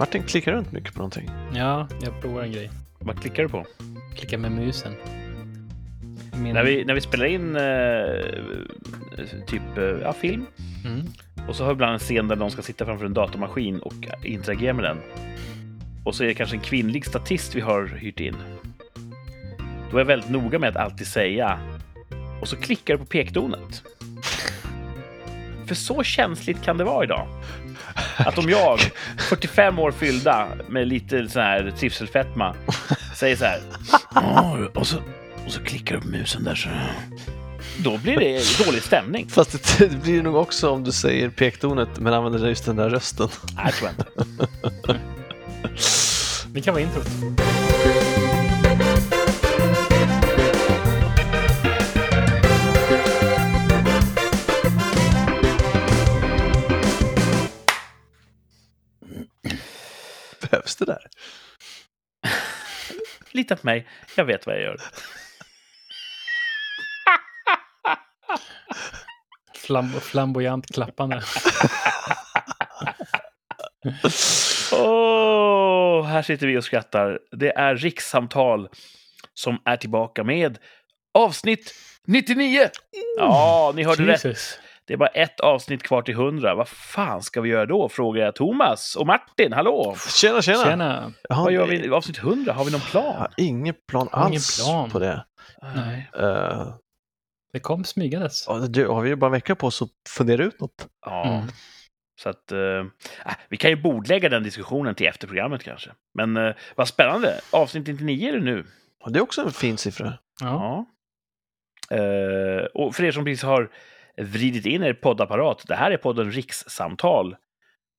Martin klickar runt mycket på någonting. Ja, jag provar en grej. Vad klickar du på? Klicka med musen. Min... När vi, när vi spelar in eh, typ eh, ja, film Mm. och så har vi ibland en scen där någon ska sitta framför en datormaskin och interagera med den. Och så är det kanske en kvinnlig statist vi har hyrt in. Då är jag väldigt noga med att alltid säga och så klickar du på pekdonet. För så känsligt kan det vara idag. Att om jag, 45 år fyllda med lite så här trivselfetma, säger så här. "Ja, Och så, och så klickar du på musen där så... Då blir det dålig stämning. Fast det, det blir det nog också om du säger pektonet men använder just den där rösten. Nej, jag tror jag inte. Det kan vara introt. Behövs det där? Lita på mig, jag vet vad jag gör. Flam flamboyant klappande. Åh, här sitter vi och skrattar. Det är rikssamtal som är tillbaka med avsnitt 99. Ja, ni hörde rätt. Det är bara ett avsnitt kvar till 100. Vad fan ska vi göra då? Frågar jag Thomas och Martin. Hallå! Tjena, tjena! Tjena. Jaha, Vad gör vi i avsnitt 100? Har vi någon Jag plan? har ingen plan har ingen alls plan. på det. Nej. Uh, Det kom smygandes. du, har vi ju bara en vecka på oss att fundera ut något. Ja, Mm. så att... eh, äh, vi kan ju bordlägga den diskussionen till efter programmet kanske. Men uh, vad spännande! Avsnitt 99 är det nu. Och det är också en fin siffra. Ja. Ja. Eh, och för er som precis har vridit in er poddapparat, det här är podden Rikssamtal.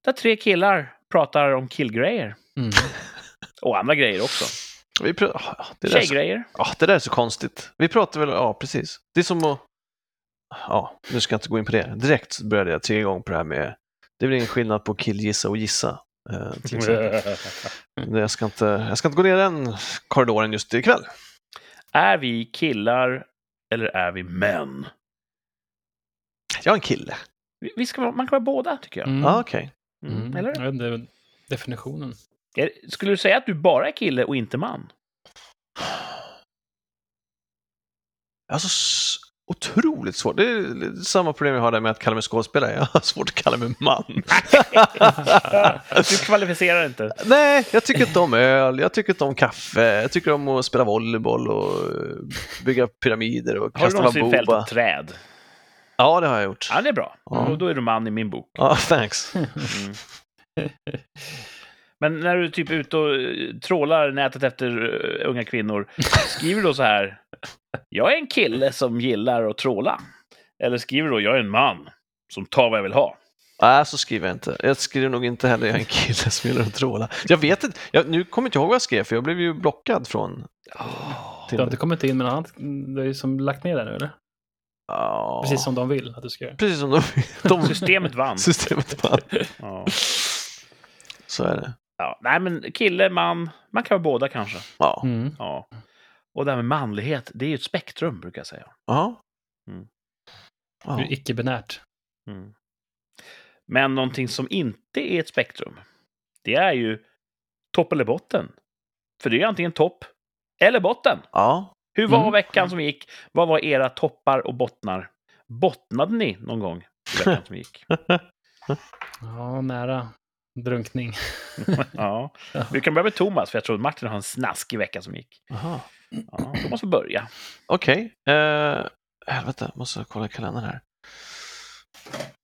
Där tre killar pratar om killgrejer. Mm. Och andra grejer också. Vi pr- ah, det, där är så, Tjejgrejer. ah, det där är så konstigt. Vi pratar väl, ja precis. Det är som att, ja, nu ska jag inte gå in på det. Direkt började jag tre gånger på det här med, det är väl ingen skillnad på killgissa och gissa. eh, till exempel. Men jag, ska inte, jag ska inte gå ner den korridoren just ikväll. är vi killar eller är vi män? Jag är en kille. Vi- Vi ska, vara- man kan vara båda, tycker jag. Mm. Ja, okej. Mm. Mm. Eller? Jag vet inte, definitionen. Är- Skulle du säga att du bara är kille och inte man? Alltså, s- otroligt svårt. Det är lite samma problem jag har där med att kalla mig skådespelare. Jag har svårt att kalla mig man. Du kvalificerar inte. Nej, jag tycker inte om öl, jag tycker inte om kaffe, jag tycker om att spela volleyboll och eh, bygga pyramider och Har du kasta någonsin fällt bambuba. ett träd? Ja, det har jag gjort. Ja, det är bra. Ja. Och då är du man i min bok. Ja, thanks. Mm. Men när du typ är ute och eh, trålar nätet efter eh, unga kvinnor, skriver du då så här? Jag är en kille som gillar att tråla. Eller skriver du då, jag är en man som tar vad jag vill ha. Nej, så skriver jag inte. Jag skriver nog inte heller jag är en kille som gillar att tråla. Jag vet inte, jag, nu kommer jag inte ihåg vad jag skrev för jag blev ju blockad från Du har inte kommit in med något annat? Du har ju som lagt ner det nu, eller? Ja, Precis som de vill att du ska göra. precis som de, de Systemet vann. systemet vann. Ja. Så är det. Ja, nej, men kille, man, man kan vara båda kanske. Ja. Mm. Ja. Och det här med manlighet, det är ju ett spektrum, brukar jag säga. Ja. Mm. Ja. Du är icke-binärt. Mm. Men någonting som inte är ett spektrum, det är ju topp eller botten. För det är antingen topp eller botten. ja. Hur var Mm. veckan som gick? Vad var era toppar och bottnar? Bottnade ni någon gång i veckan som gick? Ja, nära drunkning. ja. Vi kan börja med Thomas, för jag tror att Martin har en snaskig vecka som gick. Aha. Ja, Thomas får börja. Okej. Uh, helvete, måste kolla i kalendern här.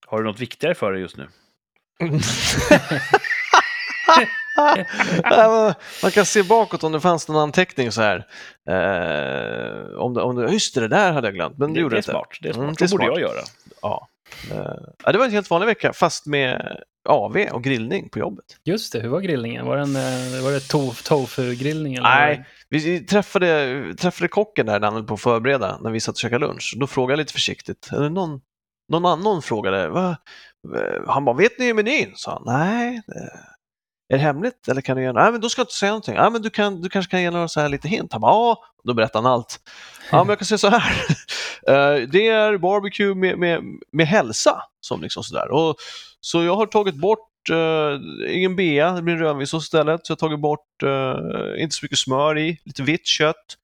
Har du något viktigare för dig just nu? Man kan se bakåt om det fanns någon anteckning så här. Eh, om det, om det, just det, det där hade jag glömt, men det, Det, gjorde det inte. smart. Det är smart. Mm, det är det borde smart. jag göra. Ja. Eh, det var en helt vanlig vecka, fast med AV och grillning på jobbet. Just det, hur var grillningen? Var det, en, eh, var det to- tofu-grillning? eller Nej. Vi träffade, träffade kocken där när han höll på att förbereda, när vi satt och käkade lunch. Då frågade jag lite försiktigt, eller någon, någon annan frågade, Va? han bara, vet ni menyn? sa han. Nej, det- är det hemligt eller kan du göra Nej, men då ska jag inte säga någonting. Nej, men du, kan, du kanske kan ge några så här lite hint? Han bara, ja, då berättar han allt. Ja, men jag kan säga så här. Eh, det är barbecue med, med, med hälsa, som liksom sådär. Och, så jag har tagit bort Uh, ingen bea, det blir en istället. Så jag har tagit bort, uh, inte så mycket smör i, lite vitt kött.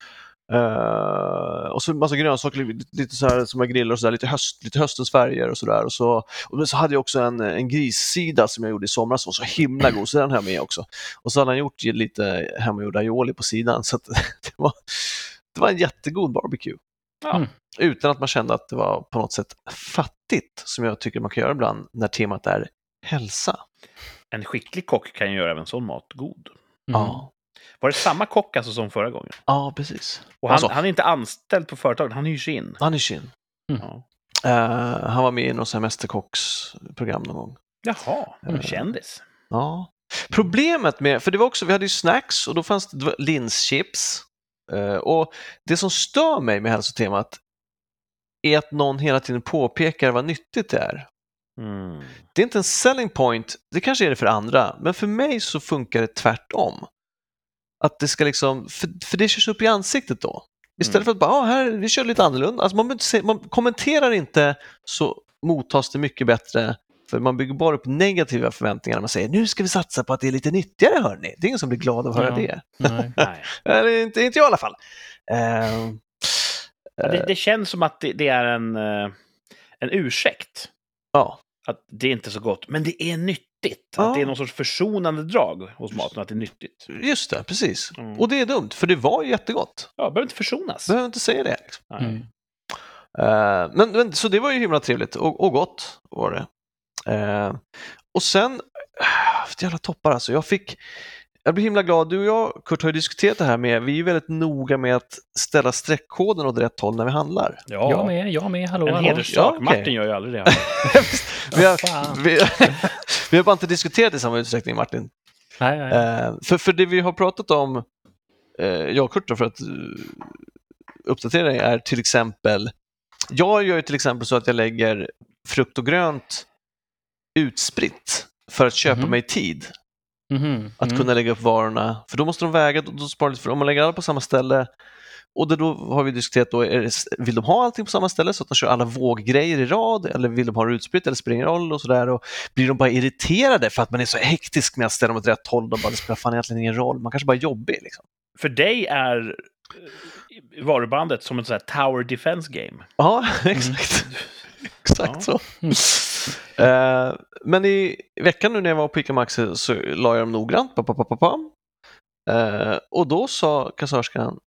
Eh, och så massa grönsaker, lite, lite så här som jag grillar och så där, lite, höst, lite höstens färger och sådär. Och så, och så hade jag också en, en grissida som jag gjorde i somras som var så himla god, så den har jag med också. Och så hade han gjort lite hemmagjord aioli på sidan, så att det, var, det var en jättegod barbecue. Ja. Mm. Utan att man kände att det var på något sätt fattigt, som jag tycker man kan göra ibland när temat är hälsa. En skicklig kock kan ju göra även sån mat god. Mm. Ja, Var det samma kock alltså som förra gången? ja precis. Och han, Alltså. han är inte anställd på företaget, han hyrs in. Anishin. Ja. Uh, han var med i något Mästerkocksprogram någon gång. Jaha, Mm. kändis. Ja. Problemet med, för det var också, vi hade ju snacks och då fanns det linschips. Eh, och det som stör mig med hälsotemat är att någon hela tiden påpekar vad nyttigt det är. Mm. Det är inte en selling point, det kanske är det för andra, men för mig så funkar det tvärtom. Att det ska liksom, för, för det körs upp i ansiktet då. Istället Mm. för att bara, ah, här, vi kör lite annorlunda. Alltså man, man kommenterar inte så mottas det mycket bättre. För man bygger bara upp negativa förväntningar när man säger nu ska vi satsa på att det är lite nyttigare hörni. Det är ingen som blir glad av att höra Ja. det. Nej. Nej. Inte, inte jag i alla fall. Eh, Ja, det, det känns som att det, det är en, eh, en ursäkt. ja, Att det är inte så gott, men det är nyttigt. Ja. Att det är någon sorts försonande drag hos maten, att det är nyttigt. just det, precis. Mm. Och det är dumt, för det var ju jättegott. Ja, behöver inte försonas. Behöver inte säga det. Liksom. Nej. Mm. Eh, men, men, så det var ju himla trevligt och, och gott var det. Eh, och sen, uh, jävla toppar alltså. Jag fick, jag blir himla glad. Du och jag, Kurt, har ju diskuterat det här med, vi är ju väldigt noga med att ställa streckkoden åt rätt håll när vi handlar. Ja, Jag med, jag med, hallå, en hallå. hederssak. Ja, okej. Martin gör ju aldrig det. vi, har, vi, vi har bara inte diskuterat i samma utsträckning, Martin. Nej, nej. Eh, för, för det vi har pratat om, eh, jag och Kurt då, för att uh, uppdatera dig, är till exempel, jag gör ju till exempel så att jag lägger frukt och grönt utspritt för att köpa Mhm. mig tid Mhm, att mm. kunna lägga upp varorna. För då måste de väga, då, då sparar lite, för om man lägger alla på samma ställe och det, då har vi diskuterat då, är det, vill de ha allting på samma ställe så att de kör alla våggrejer i rad eller vill de ha det utspritt eller spelar ingen roll och sådär. Och blir de bara irriterade för att man är så hektisk med att ställa dem åt rätt håll, de bara, det spelar fan egentligen ingen roll, man kanske bara är jobbig. Liksom. För dig är eh, varubandet som ett sånt här tower defense game. Ja, exakt. exakt Ja. så. Eh, men i veckan nu när jag var på ICA Maxi så la jag dem noggrant. Pa, pa, pa, pa, pa. Eh, och då sa kassörskan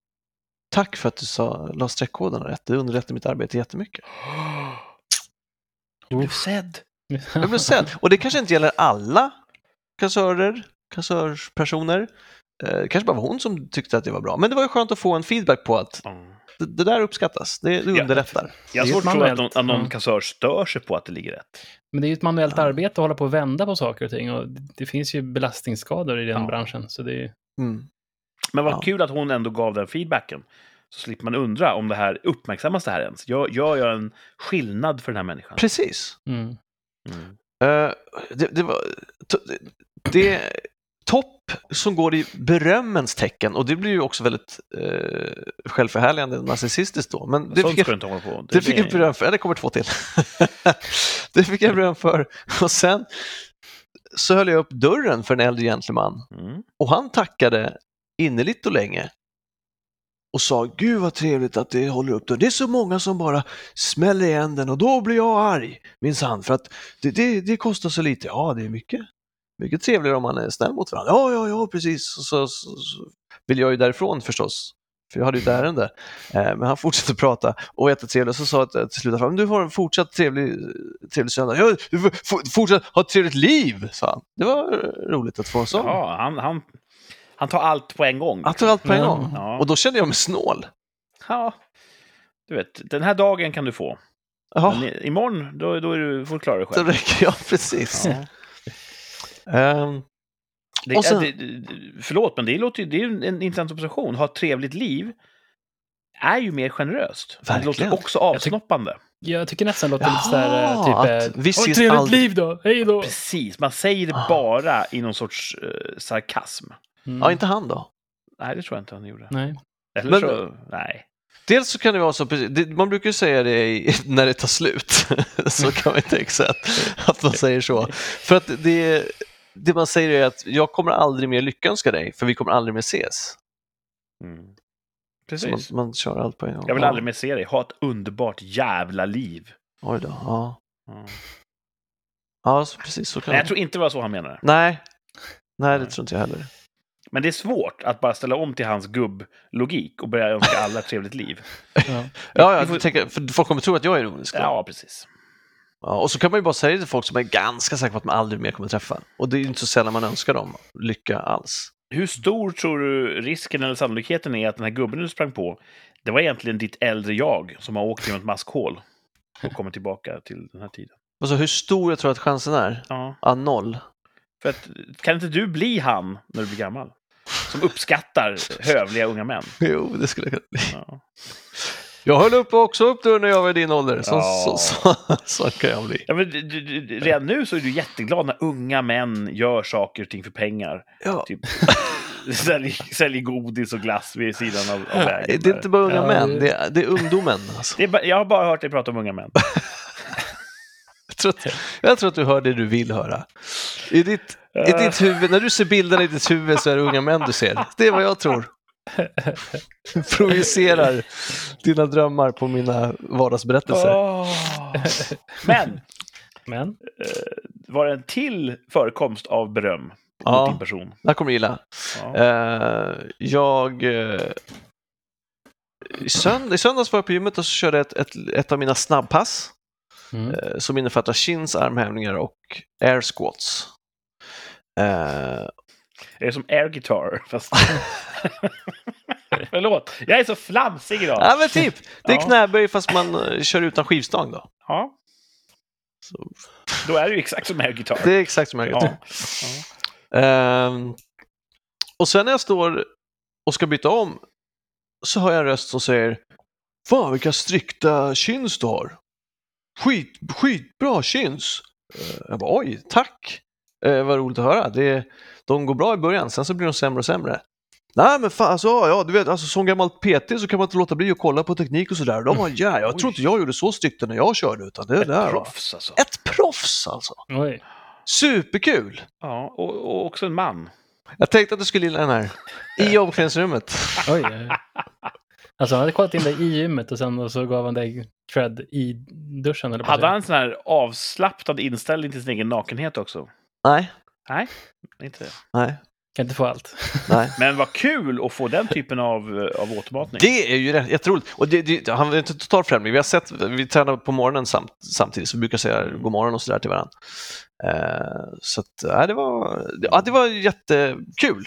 Tack för att du sa, la streckkoderna rätt. Det underlättar mitt arbete jättemycket. Du blev sedd. Jag blev sedd. Och det kanske inte gäller alla kassörer, kassörspersoner. Eh, det kanske bara var hon som tyckte att det var bra. Men det var ju skönt att få en feedback på att Mm. Det, det där uppskattas. Det, det Ja. underlättar. Jag har svårt att tro att någon, manuellt, att någon ja. kassör stör sig på att det ligger rätt. Men det är ju ett manuellt Ja. arbete att hålla på och vända på saker och ting. Och det finns ju belastningsskador i den Ja. branschen. Så det är, Mm. Men vad Ja. kul att hon ändå gav den feedbacken. Så slipper man undra om det här uppmärksammas det här ens. Gör, gör jag en skillnad för den här människan? Precis. mm. Mm. Eh, det, det var det topp som går i berömmens tecken och det blir ju också väldigt uh, självförhärligande narcissistiskt då. Men det Sånt fick, jag, på. det fick jag beröm för. Ja, det kommer två till. det fick jag beröm för. Och sen så höll jag upp dörren för en äldre gentleman Mm. och han tackade innerligt och länge och sa Gud vad trevligt att det håller upp dörren. Det är så många som bara smäller igen den och då blir jag arg minsann för att det, det, det kostar så lite. Ja, det är mycket, mycket trevligare om man är snäll mot varandra. Ja, ja, ja, precis. Och så, så, så vill jag ju därifrån förstås. För jag hade ju ett ärende. Eh, men han fortsatte prata och var jättetrevlig och så sa jag till slut att du har en fortsatt trevlig, trevlig söndag. Ja, du får f- fortsätt ha ett trevligt liv, sa han. Det var roligt att få en sån. Ja, han, han, han tar allt på en gång. Han tog allt på en gång. Ja. Och då kände jag mig snål. Ja, du vet, den här dagen kan du få. Men imorgon, då, då är du, får du klara dig då själv. räcker jag precis. Ja. Ehm, Det, Och sen- det, förlåt, men det låter ju, det är ju en intressant observation. Ha ett trevligt liv är ju mer generöst. Det låter också avsnoppande. Jag tycker nästan låter lite sådär, Jaha, eh, att typ... vi eh, Ha ett ses trevligt aldrig." liv då, hej då! Precis, man säger det Ah. bara i någon sorts eh, sarkasm. Mm. ja, inte han då. Nej, det tror jag inte han gjorde. Nej. Eller Men- så, nej. Dels så kan det vara så, man brukar ju säga det när det tar slut. så kan man tänka sig att, att man säger så. För att det, det man säger är att jag kommer aldrig mer lyckönska dig, för vi kommer aldrig mer ses. Mm. Så man, Precis. man kör allt på en gång. Jag vill aldrig mer se dig. Ha ett underbart jävla liv. Oj då, ja. Mm. Ja, så, precis så kan Nej, jag tror inte det var så han menade. Nej. Nej, det tror inte jag heller. Men det är svårt att bara ställa om till hans gubblogik och börja önska alla ett trevligt liv. Ja. Ja, ja Vi får- jag tänker, för folk kommer tro att jag är ironisk. då. Ja, precis. Ja, och så kan man ju bara säga det till folk som är ganska säkra på att man aldrig mer kommer träffa. Och det är ju inte så sällan man önskar dem lycka alls. Hur stor tror du risken eller sannolikheten är att den här gubben du sprang på, det var egentligen ditt äldre jag som har åkt genom ett maskhål och kommit tillbaka till den här tiden? Alltså hur stor jag tror att chansen är? Ja, Ja, noll. för att, kan inte du bli han när du blir gammal? Som uppskattar hövliga unga män. Jo, det skulle jag kunna bli. Ja. Jag höll upp också upp då när jag var i din ålder. Så, Ja. så, så, så kan jag bli. Ja, men, du, du, redan nu så är du jätteglad när unga män gör saker och ting för pengar. Ja. Typ säljer, säljer godis och glass vid sidan av, av vägen. Det är inte bara unga Ja, män, det- det är, det är ungdomen. Alltså. Det är bara, jag har bara hört dig prata om unga män. Jag, tror att, jag tror att du hör det du vill höra. I ditt, I ditt huvud, när du ser bilderna i ditt huvud så är det unga män du ser. Det är vad jag tror. Projicerar dina drömmar på mina vardagsberättelser. Åh. Men, Men, var det en till förekomst av beröm Ja. din person? Det här kommer du gilla. Ja. Eh, jag... eh, i, sönd- I söndags var jag på gymmet och så körde jag ett, ett, ett av mina snabbpass mm. eh, som innefattar chins, armhävningar och air squats. Eh, Är det som air guitar? Fast... Förlåt, jag är så flamsig idag. ja, men typ. Det är Ja. knäböj fast man eh, kör utan skivstång då. Ja, Så, då är det ju exakt som air guitar. det är exakt som ja. vet. Ja. Ehm, och sen när jag står och ska byta om så hör jag en röst som säger Fan vilka strikta chins du har. Skit, skitbra chins. Uh, jag bara oj, tack. Uh, vad roligt att höra. Det, de går bra i början, sen så blir de sämre och sämre. Nej men fan, alltså, ja, du vet, alltså, som gammal PT så kan man inte låta bli att kolla på teknik och sådär. De var, ja, jag tror inte jag gjorde så strikta när jag körde utan det Ett där proffs alltså. Ett proffs alltså! Oj. Superkul! Ja, och, och också en man. Jag tänkte att du skulle gilla den här. I omklädningsrummet. Oj. oj. Alltså han hade kollat in dig i gymmet och sen och så gav han dig cred i duschen. Eller vad Hade han en sån här avslappnad inställning till sin egen nakenhet också? Nej, Nej, inte det. nej, Kan inte få allt. nej. Men vad kul att få den typen av, eh, av återmatning. Det är ju rätt- jätteroligt. Och det, det, han är inte totalt främling. Vi har sett, vi tränar på morgonen samt, samtidigt, så vi brukar säga god morgon och sådär till varandra. Eh, så att, ja, det var, ja, det var jättekul.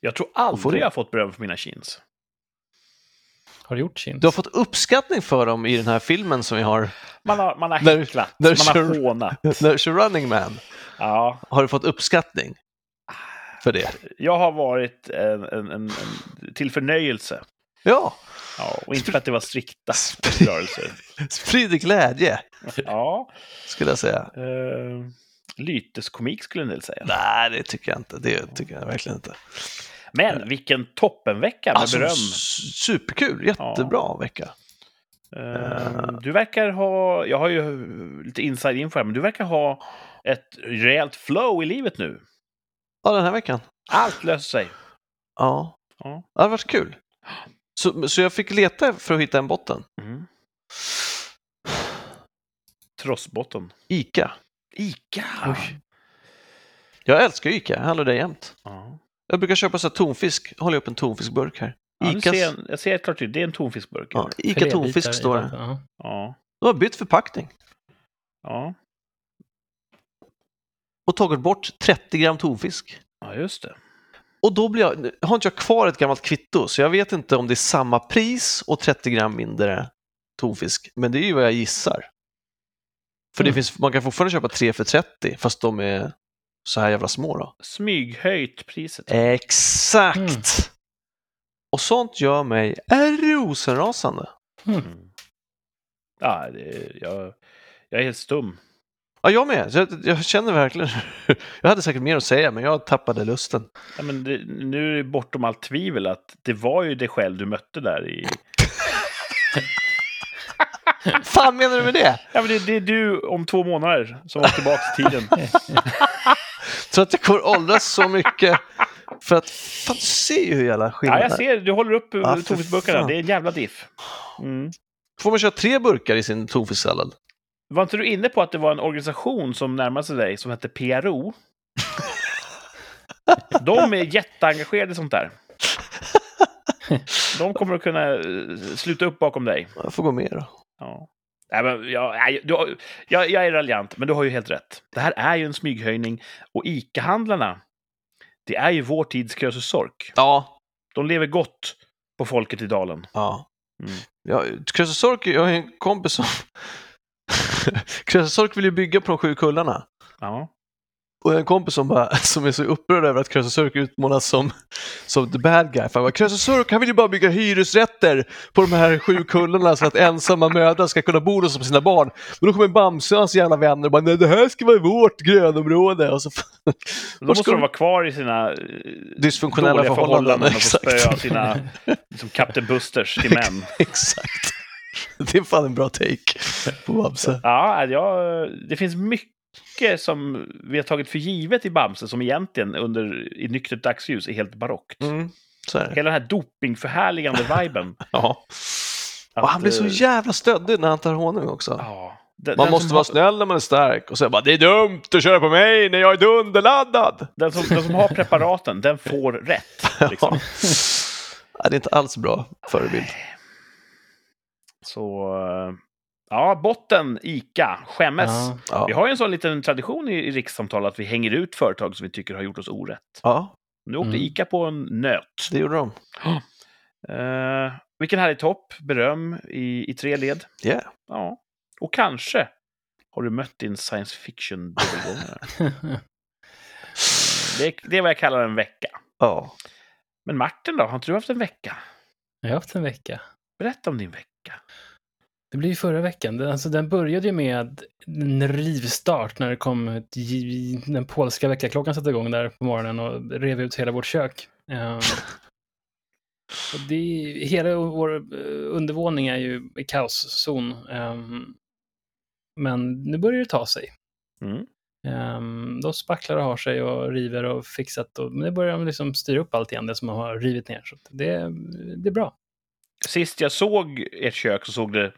Jag tror aldrig det. jag har fått beröm för mina chins. Har du gjort chins? Du har fått uppskattning för dem i den här filmen som vi har, Man har, man har häcklat, man har hånat. när du kör Running Man. Ja, Har du fått uppskattning för det? jag har varit en, en, en, en till förnöjelse. Ja, Ja, och inte för att det var strikta rörelser. sprid glädje Ja, skulle jag säga. eh, lyteskomik skulle en del säga. Nej, det tycker jag inte. Det tycker jag verkligen inte. Men vilken toppenvecka med Alltså, beröm. superkul, jättebra vecka. Eh, Du verkar ha, jag har ju lite inside info här, men du verkar ha ett rejält flow i livet nu. Ja, den här veckan. Allt löser sig. Ja, Ja. det har varit kul. Så, så jag fick leta för att hitta en botten. Mm. Trossbotten. Ica. Ica! Oj. Jag älskar Ica, jag handlar där jämt. Ja. Jag brukar köpa så här tonfisk, håller upp en tonfiskburk här. Ja, Icas, ser jag, jag ser ett klart, det är en tonfiskburk. ja. Ica tonfisk står det. Ja. De har bytt förpackning ja, och tagit bort 30 gram tonfisk. ja, just det. Och då blir jag, har inte jag kvar ett gammalt kvitto, så jag vet inte om det är samma pris och 30 gram mindre tonfisk. Men det är ju vad jag gissar. För det Mm. finns, man kan fortfarande köpa 3 för 30, fast de är så här jävla små då. Smyghöjt priset. Exakt! Mm. Och sånt gör mig rosenrasande. Mm. Mm. Ja, det, jag, jag är helt stum. Ja, jag med. Jag, jag känner verkligen... Jag hade säkert mer att säga, men jag tappade lusten. Ja, men det, nu är det bortom allt tvivel att det var ju dig själv du mötte där i, fan menar du med det? Ja, men det, det är du om två månader som åker tillbaka till tiden. Så att jag kommer åldras så mycket. För att, fan du ser ju hur jävla Ja, skillnad jag ser. Du håller upp Ja, ja, för tonfisburkarna. fan. Det är en jävla diff. Mm. Får man köra tre burkar i sin tonfisksallad? Var inte du inne på att det var en organisation som närmade sig dig som hette PRO? De är jätteengagerade i sånt där. De kommer att kunna eh, sluta upp bakom dig. Jag får gå med då. Ja. Nej, men, jag, har- jag, jag är raljant, men du har ju helt rätt. Det här är ju en smyghöjning och ICA-handlarna, det är ju vår tids Krösus Sork. Ja, De lever gott på folket i dalen. ja. Mm. ja Krösus Sork, jag har en kompis som... Krösus Sork vill ju bygga på de sju kullarna. Ja. Och en kompis som, bara, som är så upprörd över att Krösus Sork utmålas som, som the bad guy. För Sork han vill ju bara bygga hyresrätter på de här sju kullarna så att ensamma mödrar ska kunna bo hos sina barn. Men då kommer Bamse och hans jävla vänner och bara, nej det här ska vara vårt grönområde. Och så, Då måste de vara kvar i sina eh, Dysfunktionella dåliga förhållanden, och få spöa sina liksom Captain Busters till män. Exakt. Det är fan en bra take på Bamse. Ja, jag, det finns mycket som vi har tagit för givet i Bamse som egentligen under, i nyktert dagsljus är helt barockt. Mm, så är. Hela den här dopingförhärligande viben. Ja. Att, Och han blir så eh, jävla stöddig när han tar honung också. Ja. Den, Man den måste vara har, snäll när man är stark. Och så bara, det är dumt att köra på mig när jag är dunderladdad. Den som, den som har preparaten, den får rätt. Liksom. Ja, det är inte alls bra förebild. Så, ja, botten, ICA, skämmes. Ja. Ja. Vi har ju en sån liten tradition i, i rikssamtal att vi hänger ut företag som vi tycker har gjort oss orätt. ja, Nu åkte Mm. ICA på en nöt. det gjorde de. Uh, vilken härlig topp, beröm i, i tre led. Yeah. Ja, och kanske har du mött din science fiction dubbelgångare. det, är- det är vad jag kallar en vecka. Ja. Men Martin då, har inte du haft en vecka? Jag har haft en vecka. Berätta om din vecka. Det blev ju förra veckan. Alltså, den började ju med en rivstart när det kom ett, den polska väckarklockan satte igång där på morgonen och rev ut hela vårt kök. Ehm, och det, hela vår eh, undervåning är ju i kaoszon. Ehm, men nu börjar det ta sig. Mm. Um, de spacklar och har sig och river och fixat. Och, men nu börjar de liksom styra upp allt igen, det som har rivit ner. Så det, det är bra. Sist jag såg ert kök så såg det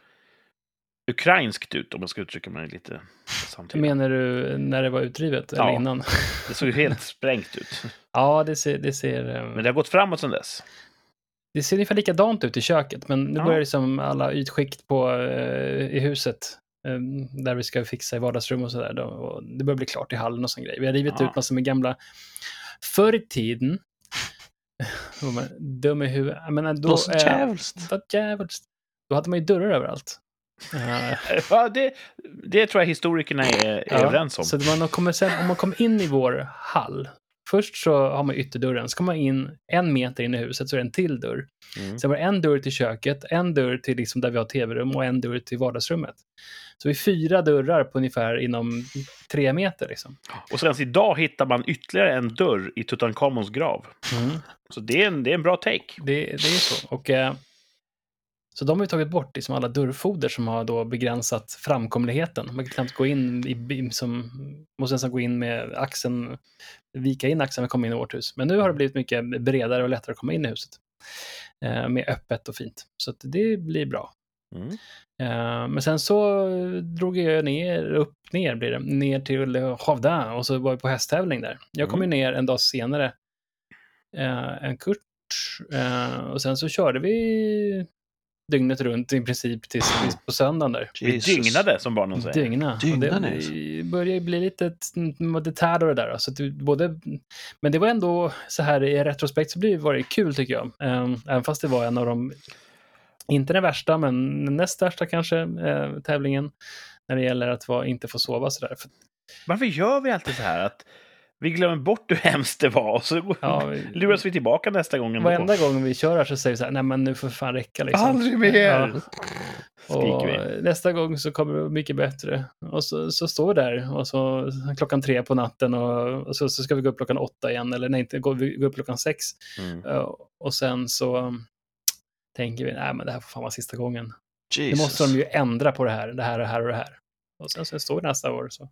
ukrainskt ut, om jag ska uttrycka mig lite samtidigt. Menar du när det var utrivet eller Ja. innan? Det såg ju helt sprängt ut. Ja, det ser, det ser, eh, Men det har gått framåt sedan dess. det ser ungefär likadant ut i köket, men nu Ja. börjar liksom alla ytskikt på, eh, i huset, eh, där vi ska fixa i vardagsrum och sådär, det börjar bli klart i hallen och sån grej. Vi har rivit Ja. ut massor med gamla, förr i tiden, dum i huvudet, jag menar, då, Då, så eh, djävulskt. vad djävulskt. Då hade man ju dörrar överallt. Ja, det, det tror jag historikerna är, är Ja, överens om. Så man kommer sen, om man kommer in i vår hall, först så har man ytterdörren, så kommer man in en meter in i huset så är det en till dörr. Mm. Sen var det en dörr till köket, en dörr till liksom där vi har tv-rum och en dörr till vardagsrummet. Så vi har fyra dörrar på ungefär inom tre meter. Liksom. Och sen idag hittar man ytterligare en dörr i Tutankhamons grav. Så det är en, det är en bra take. Det, det är så. Och, eh, så de har vi tagit bort liksom alla dörrfoder som har då begränsat framkomligheten. Man kan knappt gå in, i, som, måste nästan gå in med axeln, vika in axeln för att komma in i vårt hus. Men nu har det blivit mycket bredare och lättare att komma in i huset. Eh, mer öppet och fint. Så det blir bra. Mm. Eh, men sen så drog jag ner, upp, ner blir det, ner till Havda och så var vi på hästtävling där. Jag kom ju ner en dag senare eh, än Kurt eh, och sen så körde vi dygnet runt i princip tills tills på söndagen där. Vi dygnade, som barnen säger. Dygna. Dygna det alltså. börjar ju bli lite detär och det där. Så att det, både, men det var ändå så här i retrospekt så blir det, var det kul tycker jag. Eh, även fast det var en av de, inte den värsta, men den näst värsta kanske, eh, tävlingen. När det gäller att inte få sova sådär. För, Varför gör vi alltid så här att vi glömmer bort hur hemskt det var och så ja, vi- luras vi tillbaka nästa gång. Varenda gång vi kör här så säger vi så här, nej men nu får fan räcka liksom. Aldrig mer! Ja. Vi. nästa gång så kommer det mycket bättre. Och så, så står vi där och så klockan tre på natten och, och så, så ska vi gå upp klockan åtta igen. Eller nej, inte gå, vi går upp klockan sex. Mm. Och sen så tänker vi, nej men det här får fan vara sista gången. Jesus. Nu måste de ju ändra på det här, det här och det här och det här. Och sen så står det nästa år så.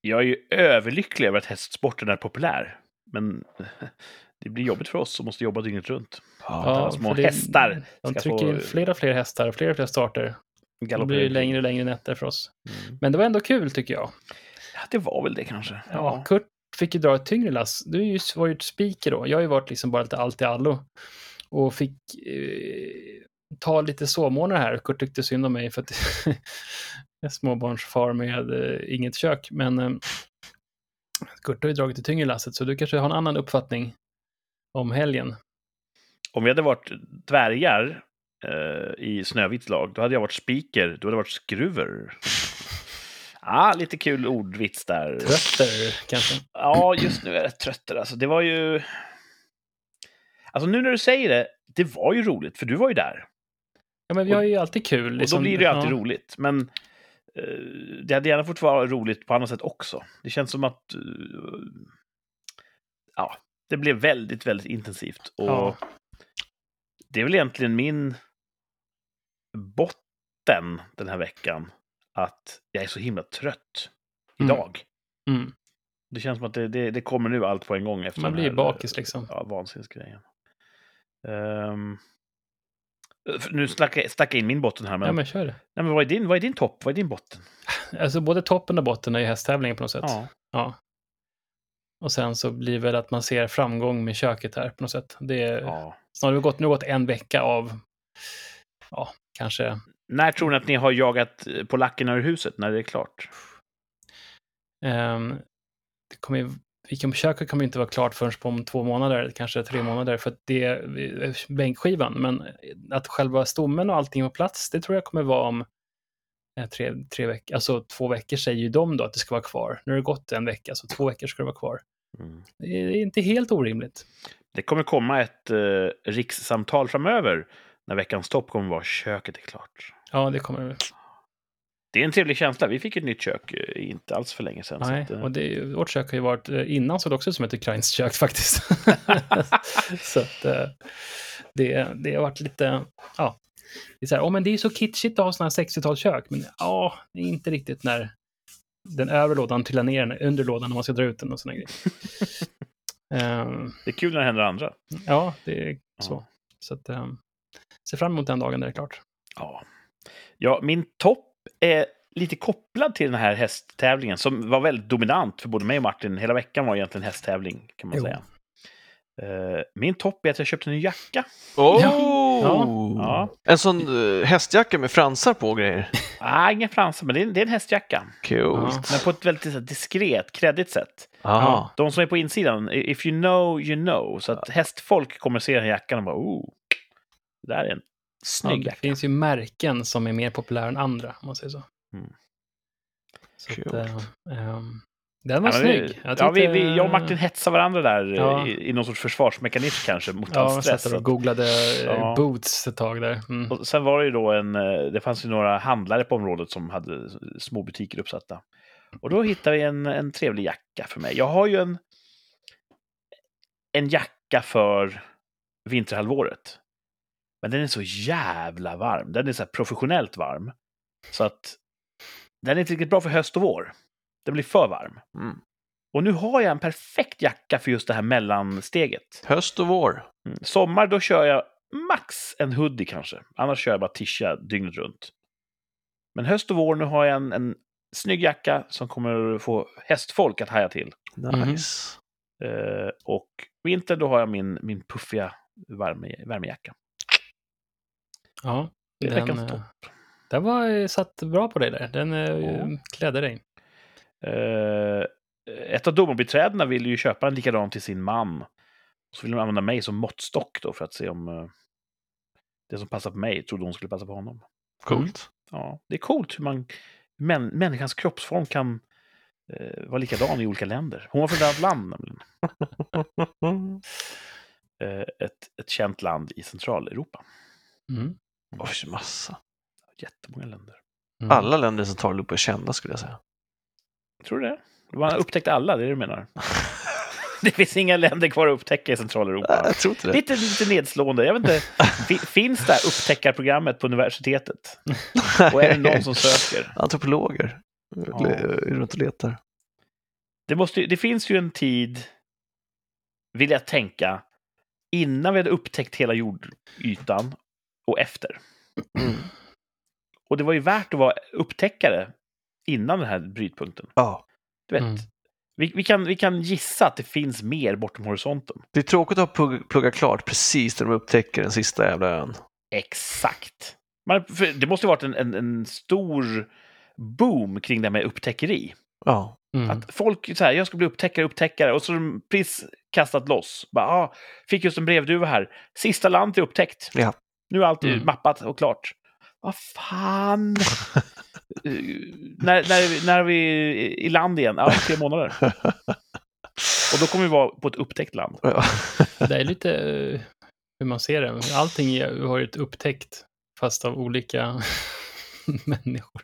Jag är ju överlycklig över att hästsporten är populär. Men det blir jobbigt för oss som måste jobba dygnet runt. alla små för hästar De trycker få- in fler och fler hästar, fler och fler starter. Det blir längre och längre nätter för oss. Mm. Men det var ändå kul tycker jag. Ja, det var väl det kanske. Ja, Kurt fick ju dra ett tyngre lass. Du är ju, var ju ett speaker då. Jag har ju varit liksom bara lite allt i allo. Och fick eh, ta lite sovmorgnar här. Kurt tyckte synd om mig för att småbarnsfar med eh, inget kök. Men eh, Kurt har ju dragit det tyngre lasset, så du kanske har en annan uppfattning om helgen. Om vi hade varit dvärgar eh, i Snövits lag, då hade jag varit speaker, då hade jag varit skruver. Ah, lite kul ordvits där. Trötter kanske. Ja, just nu är jag rätt trött. där, Alltså, det var ju... Alltså nu när du säger det, det var ju roligt, för du var ju där. Ja, men vi har ju alltid kul. Och liksom. då blir det ju alltid ja. roligt. Men det hade gärna fått vara roligt på annat sätt också. Det känns som att... eh, ja, det blev väldigt, väldigt intensivt. Och Ja. det är väl egentligen min botten den här veckan. Att jag är så himla trött Mm. idag. Mm. Det känns som att det, det, det kommer nu allt på en gång efter Man blir här, bakis liksom. Ja, vansinnesgrejen. Um, nu stack jag, stack jag in min botten här, men, Ja, men kör nej, men vad, är din, vad är din topp? Vad är din botten? Alltså både toppen och botten är ju hästtävlingen på något sätt. Ja. Ja. Och sen så blir väl att man ser framgång med köket här på något sätt. Det är, ja. Snarare har gått, nu har gått en vecka av, ja, kanske, När tror ni att ni har jagat eh, polackerna ur huset? När det är klart? ehm, det kommer ju, vilken köket kommer inte vara klart förrän på om två månader, kanske tre månader, för att det är bänkskivan. Men att själva stommen och allting är på plats, det tror jag kommer vara om eh, tre, tre veckor, alltså två veckor säger ju de då att det ska vara kvar. Nu har det gått en vecka, så två veckor ska det vara kvar. Mm. Det är inte helt orimligt. Det kommer komma ett eh, rikssamtal framöver när veckans topp kommer vara köket är klart. Ja, det kommer det. Det är en trevlig känsla. Vi fick ett nytt kök eh, inte alls för länge sedan. Nej, att, eh, och det, vårt kök har ju varit, eh, innan såg det också ut som ett ukrainskt kök faktiskt. så att det, det har varit lite, ja. Det är så här, oh, men det är så kitschigt att ha sådana här 60-talskök, men ja, det är inte riktigt när den övre lådan trillar ner den under lådan när man ska dra ut den och sådana grejer. Ehm, Det är kul när det händer andra. ja, det är så. Så att, um, se fram emot den dagen, det är klart. Ja. ja, min topp är lite kopplad till den här hästtävlingen som var väldigt dominant för både mig och Martin. Hela veckan var egentligen hästtävling kan man Jo. säga. Eh, min topp är att jag köpte en ny jacka. Oh! Ja. En sån uh, hästjacka med fransar på och grejer. Ah, inga fransar, men det är, det är en hästjacka. Coolt. Men på ett väldigt så diskret, kreddigt sätt. Aha. De som är på insidan, if you know, you know. Så att hästfolk kommer se den här jackan och bara, oh, det där är en Ja, snygg det jacka. finns ju märken som är mer populära än andra, om man säger så. Mm. så att, ehm, den var Ja, snygg. Jag ja, vi, vi, jag och Martin hetsar varandra där Ja. i, i någon sorts försvarsmekanism kanske mot Ja, jag stress. där och googlade eh, Ja. boots ett tag där. Mm. Och sen var det ju då en, eh, det fanns ju några handlare på området som hade små butiker uppsatta. Och då hittade vi en, en trevlig jacka för mig. Jag har ju en, en jacka för vinterhalvåret. Men den är så jävla varm. Den är så här professionellt varm. Så att den är inte riktigt bra för höst och vår. Den blir för varm. Mm. Och nu har jag en perfekt jacka för just det här mellansteget. Höst och vår. Mm. Sommar, då kör jag max en hoodie kanske. Annars kör jag bara tisha dygnet runt. Men höst och vår, nu har jag en, en snygg jacka som kommer få hästfolk att haja till. Nice. Eh, och vinter, då har jag min, min puffiga värme, värmejacka. Ja, Det är den, veckans eh, topp. den var eh, satt bra på dig där. Den eh, Ja. klädde dig. Eh, ett av domarbiträdena vill ju köpa en likadan till sin man. Så vill de använda mig som måttstock då för att se om eh, det som passar på mig trodde hon skulle passa på honom. Coolt. Ja, det är coolt hur man, män, människans kroppsform kan eh, vara likadan i olika länder. Hon var från ett annat land nämligen. Eh, ett, ett känt land i Centraleuropa. Mm. Oj, massa. Jättemånga länder. Mm. Alla länder som tar upp är kända skulle jag säga. Tror du det? Man har upptäckt alla, det är det du menar? det finns inga länder kvar att upptäcka i Centraleuropa. Jag tror inte det. Lite, lite nedslående. Jag vet inte, fi- finns det här upptäckarprogrammet på universitetet? Och är det någon som söker? Antropologer Ja. är runt och letar. Det, måste, det finns ju en tid, vill jag tänka, innan vi hade upptäckt hela jordytan och efter. Mm. Och det var ju värt att vara upptäckare innan den här brytpunkten. Ja. Du vet, Mm. vi, vi, kan, vi kan gissa att det finns mer bortom horisonten. Det är tråkigt att plugga, plugga klart precis när de upptäcker den sista jävla ön. Exakt. Man, för det måste ju varit en, en, en stor boom kring det här med upptäckeri. Ja. Mm. Att folk så här, jag ska bli upptäckare, upptäckare, och så har de precis kastat loss. Bara, ah, fick just en brevduva här. Sista land till upptäckt. Ja. Nu är allt Mm. mappat och klart. Vad fan! Eh, när, när, vi- när är vi i land igen? Ja, tre månader. Och då kommer vi vara på ett upptäckt land. Det är lite eh, hur man ser det. Allting har ju ett upptäckt, fast av olika människor.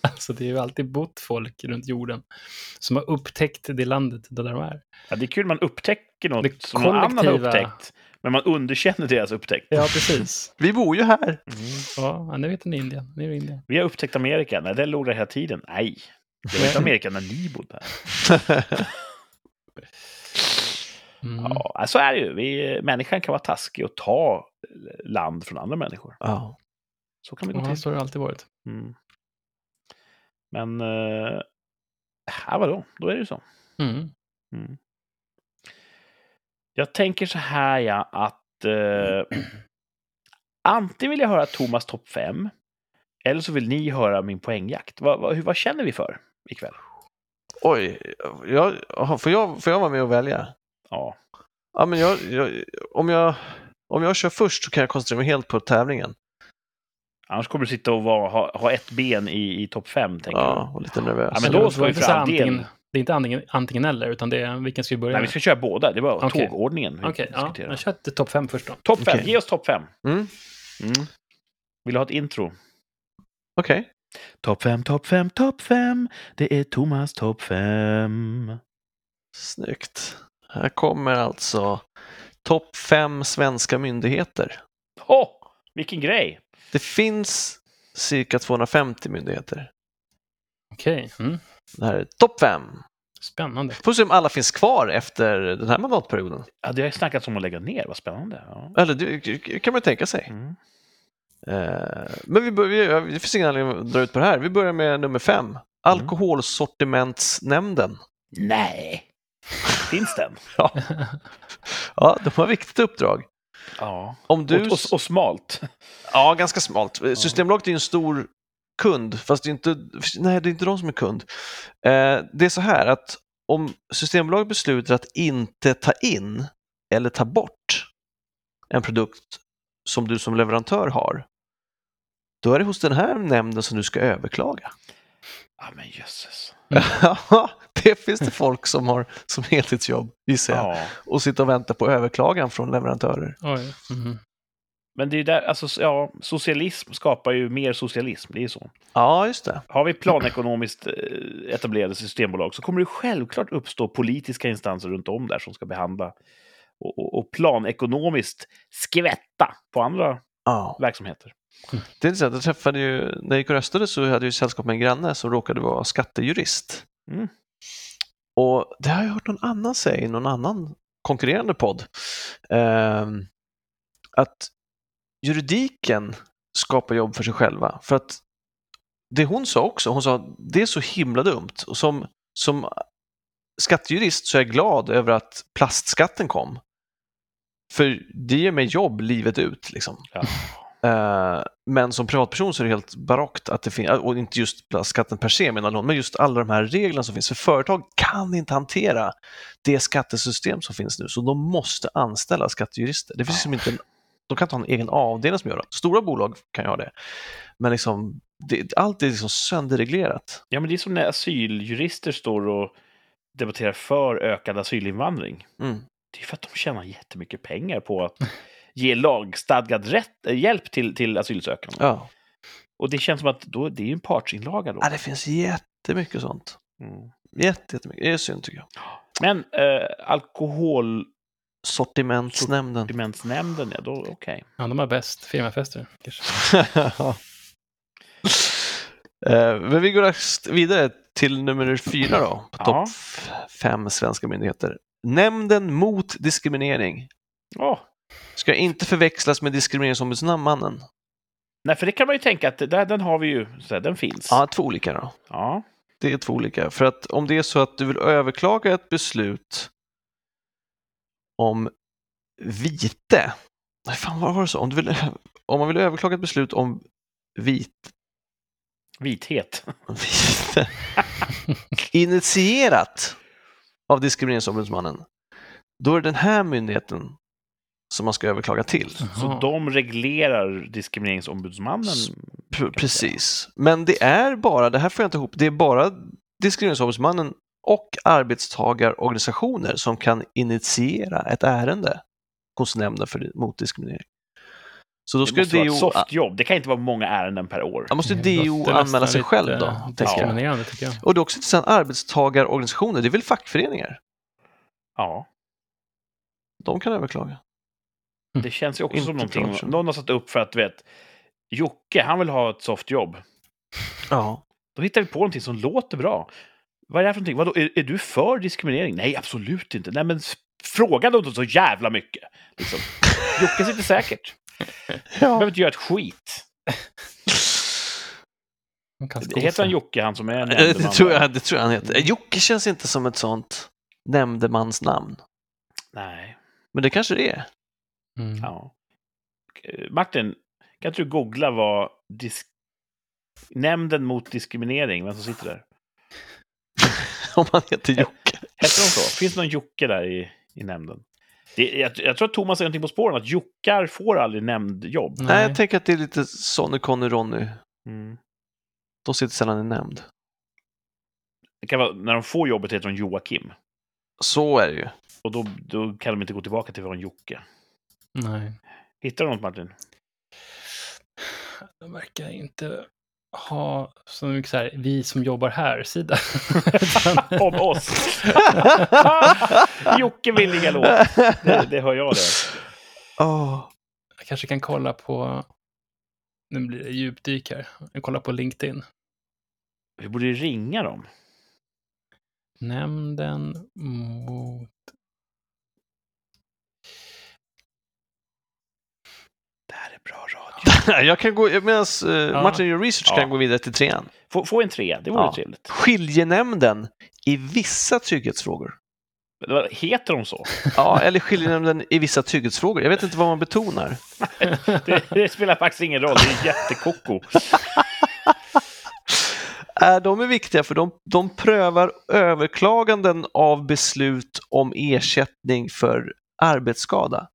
Alltså det är ju alltid bott folk runt jorden som har upptäckt det landet där de är. Ja, det är kul man upptäcker något Det som någon annan har upptäckt. Men man underkänner deras upptäckt. Ja, precis. Vi bor ju här. Mm. Ja, nu vet ni Indien. Nu är det Indien. Vi har upptäckt Amerika. Nej, det låg där hela tiden. Nej, det var inte Amerika när ni bodde här. Mm. Ja, så är det ju. Vi, människan kan vara taskig och ta land från andra människor. ja. Så kan det gå Ja, till. så har det alltid varit. Mm. Men, ja, vadå? Då är det ju så. Mm. Mm. Jag tänker så här, ja, att eh, antingen vill jag höra Thomas topp 5, eller så vill ni höra min poängjakt. Vad, vad, hur, vad känner vi för ikväll? Oj, jag, får, jag, får jag vara med och välja? Ja, Ja, men jag, jag, om, jag, om jag kör först så kan jag koncentrera mig helt på tävlingen. annars kommer du sitta och vara, ha, ha ett ben i, i topp 5, tänker Ja, och lite nervös. Ja, men då var vi för all antingen, del- Det är inte antingen, antingen eller, utan det är vilken ska vi börja Nej, vi med? ska köra båda. Det var Okej. tågordningen vi Okej, ja. Jag kör till topp fem först då. Topp 5, Okej. ge oss topp 5. Mm, Mm. Vill du ha ett intro? Okej. Topp 5, topp 5, topp 5. Det är Thomas topp 5. Snyggt. Här kommer alltså topp fem svenska myndigheter. Åh, vilken grej! Det finns cirka 250 myndigheter. Okej, mm. Det här är topp fem. spännande. Får se om alla finns kvar efter den här mandatperioden. Ja, det har ju snackats om att lägga ner, vad spännande. Ja. Eller det kan man ju tänka sig. Mm. Eh, Men vi börjar, det finns ingen anledning att dra ut på det här. Vi börjar med nummer fem. Alkoholsortimentsnämnden. Nej! Finns den? Ja, ja de har ett viktigt uppdrag. Ja. Om du... Och, och, och smalt. Ja, ganska smalt. Systembolaget är en stor kund, fast det är inte, nej, det är inte de som är kund. Eh, det är så här att om Systembolaget beslutar att inte ta in eller ta bort en produkt som du som leverantör har, då är det hos den här nämnden som du ska överklaga. Ja, men jösses. Ja, det finns det folk som har som heltidsjobb, gissar jag, Ja. och sitter och väntar på överklagan från leverantörer. Oj. Men det är där, alltså, ja, socialism skapar ju mer socialism, det är ju så. Ja, just det. Har vi planekonomiskt eh, etablerade systembolag så kommer det självklart uppstå politiska instanser runt om där som ska behandla och, och, och planekonomiskt skvätta på andra Ja. verksamheter. Det är intressant, jag träffade ju, när jag gick och röstade så hade jag sällskap med en granne som råkade vara skattejurist. Mm. Och det har jag hört någon annan säga i någon annan konkurrerande podd. ehm, att juridiken skapar jobb för sig själva. För att det hon sa också, hon sa det är så himla dumt. Och som, som skattejurist så är jag glad över att plastskatten kom. För det ger mig jobb livet ut. Liksom. Ja. Eh, Men som privatperson så är det helt barockt att det finns, och inte just plastskatten per se menar någon, men just alla de här reglerna som finns. För företag kan inte hantera det skattesystem som finns nu, så de måste anställa skattejurister. Det finns liksom inte en, de kan inte ha en egen avdelning som gör det. Stora bolag kan ha det, men liksom, det, allt är liksom sönderreglerat. Ja, men det är som när asyljurister står och debatterar för ökad asylinvandring. Mm. Det är för att de tjänar jättemycket pengar på att ge lagstadgad rätt, eh, hjälp till, till asylsökande. Ja. Och det känns som att då, det är en partsinlaga då. ja, det finns jättemycket sånt. Mm. Jätte, jättemycket. Det är synd tycker jag. Men eh, Alkoholsortimentsnämnden, Sortimentsnämnden. ja, då okej. Ja, de har bäst firmafester. Kanske. Eh, Men vi går vidare till nummer fyra då, på Ja. topp fem svenska myndigheter. Nämnden mot diskriminering Åh, ska inte förväxlas med Diskrimineringsombudsmannen. Nej, för det kan man ju tänka att där, den har vi ju, så den finns. Ja, två olika då. Ja. Det är två olika. För att om det är så att du vill överklaga ett beslut om vite. Nej, fan vad var det så? Om, du vill, om man vill överklaga ett beslut om vit, Vithet. vite initierat av Diskrimineringsombudsmannen, då är det den här myndigheten som man ska överklaga till. Så de reglerar Diskrimineringsombudsmannen. P- Precis. Men det är bara, det här får jag inte ihop, det är bara Diskrimineringsombudsmannen och arbetstagarorganisationer som kan initiera ett ärende hos nämnden för mot diskriminering. Så då Det måste vara ett DO, softjobb. Det kan inte vara många ärenden per år. ja, måste Det DO anmäla sig själv då. Diskriminerande tycker jag. Och det är också intressant, arbetstagarorganisationer, det är väl fackföreningar? Ja, De kan överklaga. det känns ju också Inte som någonting klart någon har satt upp för att, vet, Jocke, han vill ha ett softjobb. Ja. Då hittar vi på någonting som låter bra. Vad är det här för någonting? Vadå, är, är du för diskriminering? Nej, absolut inte. Nej, men fråga då inte så jävla mycket. Liksom. Jocke sitter säkert. behöver inte göra ett skit. Heter han. Jocke, han som är Det, nämndeman? det, tror jag, det tror jag han heter. Jocke känns inte som ett sånt nämndemansnamn. Nej. Men det kanske det är. Mm. Ja. Eh, Martin, kan inte du googla vad disk... Nämnden mot diskriminering, vem som sitter där? Om han heter Jocke. Heter de så? Finns det någon Jocke där i, i nämnden? Det, jag, jag tror att Thomas är någonting på spåren, att Jockar får aldrig nämndjobb. Nej. Nej, jag tänker att det är lite Sonny, Conny, Ronny. Mm. De sitter sällan i nämnd. Det kan vara, när de får jobbet heter de Joakim. Så är det ju. Och då, då kan de inte gå tillbaka till att vara en Jocke. Nej. Hittar du något Martin? De verkar inte ha så mycket så här, vi som jobbar här-sida. Om oss! Jocke vill inga låt. Det, det hör jag det. Åh. Jag kanske kan kolla på, nu blir det djupdyk här, jag kollar på LinkedIn. Vi borde ringa dem. Nämnden mot... Det här är bra radio. Jag kan gå, medan uh, Martin gör research kan Ja. jag gå vidare till trean. Få, få en trea, det vore Ja. trevligt. Skiljenämnden i vissa trygghetsfrågor. Heter de så? Ja, eller skiljenämnden i vissa trygghetsfrågor. Jag vet inte vad man betonar. Det, det spelar faktiskt ingen roll, det är jättekoko. Äh, de är viktiga för de, de prövar överklaganden av beslut om ersättning för arbetsskada.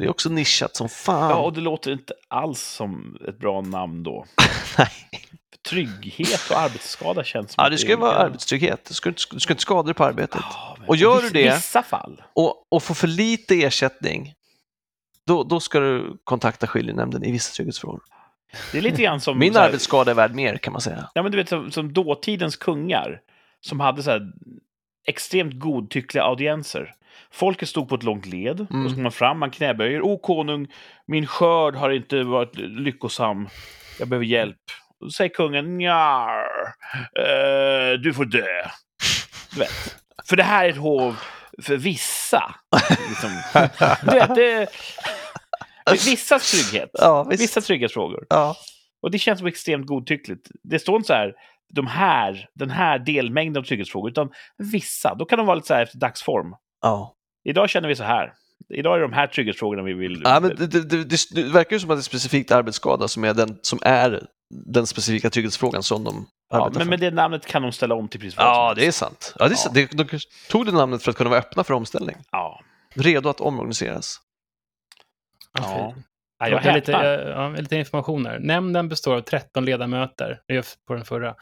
Det är också nischat som fan. Ja, och det låter inte alls som ett bra namn då. Nej. Trygghet och arbetsskada känns som Ja, det ska ju vara arbetstrygghet. Du ska, inte- du ska inte skada dig på arbetet. Ja, men Och gör du det- vissa fall. Och, och få för lite ersättning, då, då ska du kontakta skiljenämnden i vissa trygghetsfrågor. Det är lite grann som... Min här- arbetsskada är värd mer kan man säga. Ja, men du vet, som, som dåtidens kungar, som hade så här extremt godtyckliga audienser. Folket stod på ett långt led, Mm. så kom man fram, man knäböjer. O konung, min skörd har inte varit lyckosam. Jag behöver hjälp. Då säger kungen, njar, eh, du får dö. Du vet. För det här är ett hov för vissa. Liksom. Du vet, det, vissas trygghet. Ja. Vissa trygghetsfrågor. Ja. Och det känns som extremt godtyckligt. Det står inte så här, de här, den här delmängden av trygghetsfrågor, utan vissa. Då kan de vara lite så här efter dagsform. Ja. Idag känner vi så här. Idag är det de här trygghetsfrågorna vi vill... Ja, men det, det, det, det, verkar ju som att det är specifikt arbetsskada som är den, som är den specifika trygghetsfrågan som de ja, arbetar men för. med det namnet kan de ställa om till precis vad Ja, det är sant. Ja, det är Ja. sant. Det, de tog det namnet för att kunna vara öppna för omställning. Ja. Redo att omorganiseras. ja. Ja Jag jag har lite, ja, lite information här. Nämnden består av 13 ledamöter, på den förra,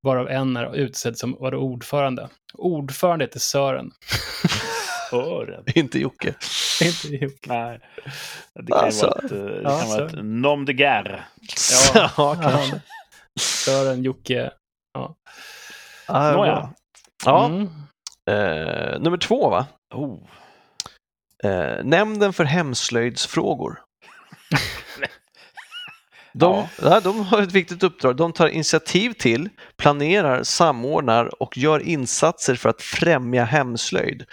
varav en är utsedd som var ordförande. Ordförande heter Sören. Ören. Inte Jocke. Inte Jocke. Nej. Det kan Alltså. vara ett, eh, det Ja, kan vara ett så. nom de guerre. Ja, kanske. Ja, Sören, Jocke. Ja, är Nåja. Ja, Mm. Eh, nummer två, va? Oh. Eh, Nämnden för hemslöjdsfrågor. De, ja. de har ett viktigt uppdrag. De tar initiativ till, planerar, samordnar och gör insatser för att främja hemslöjd.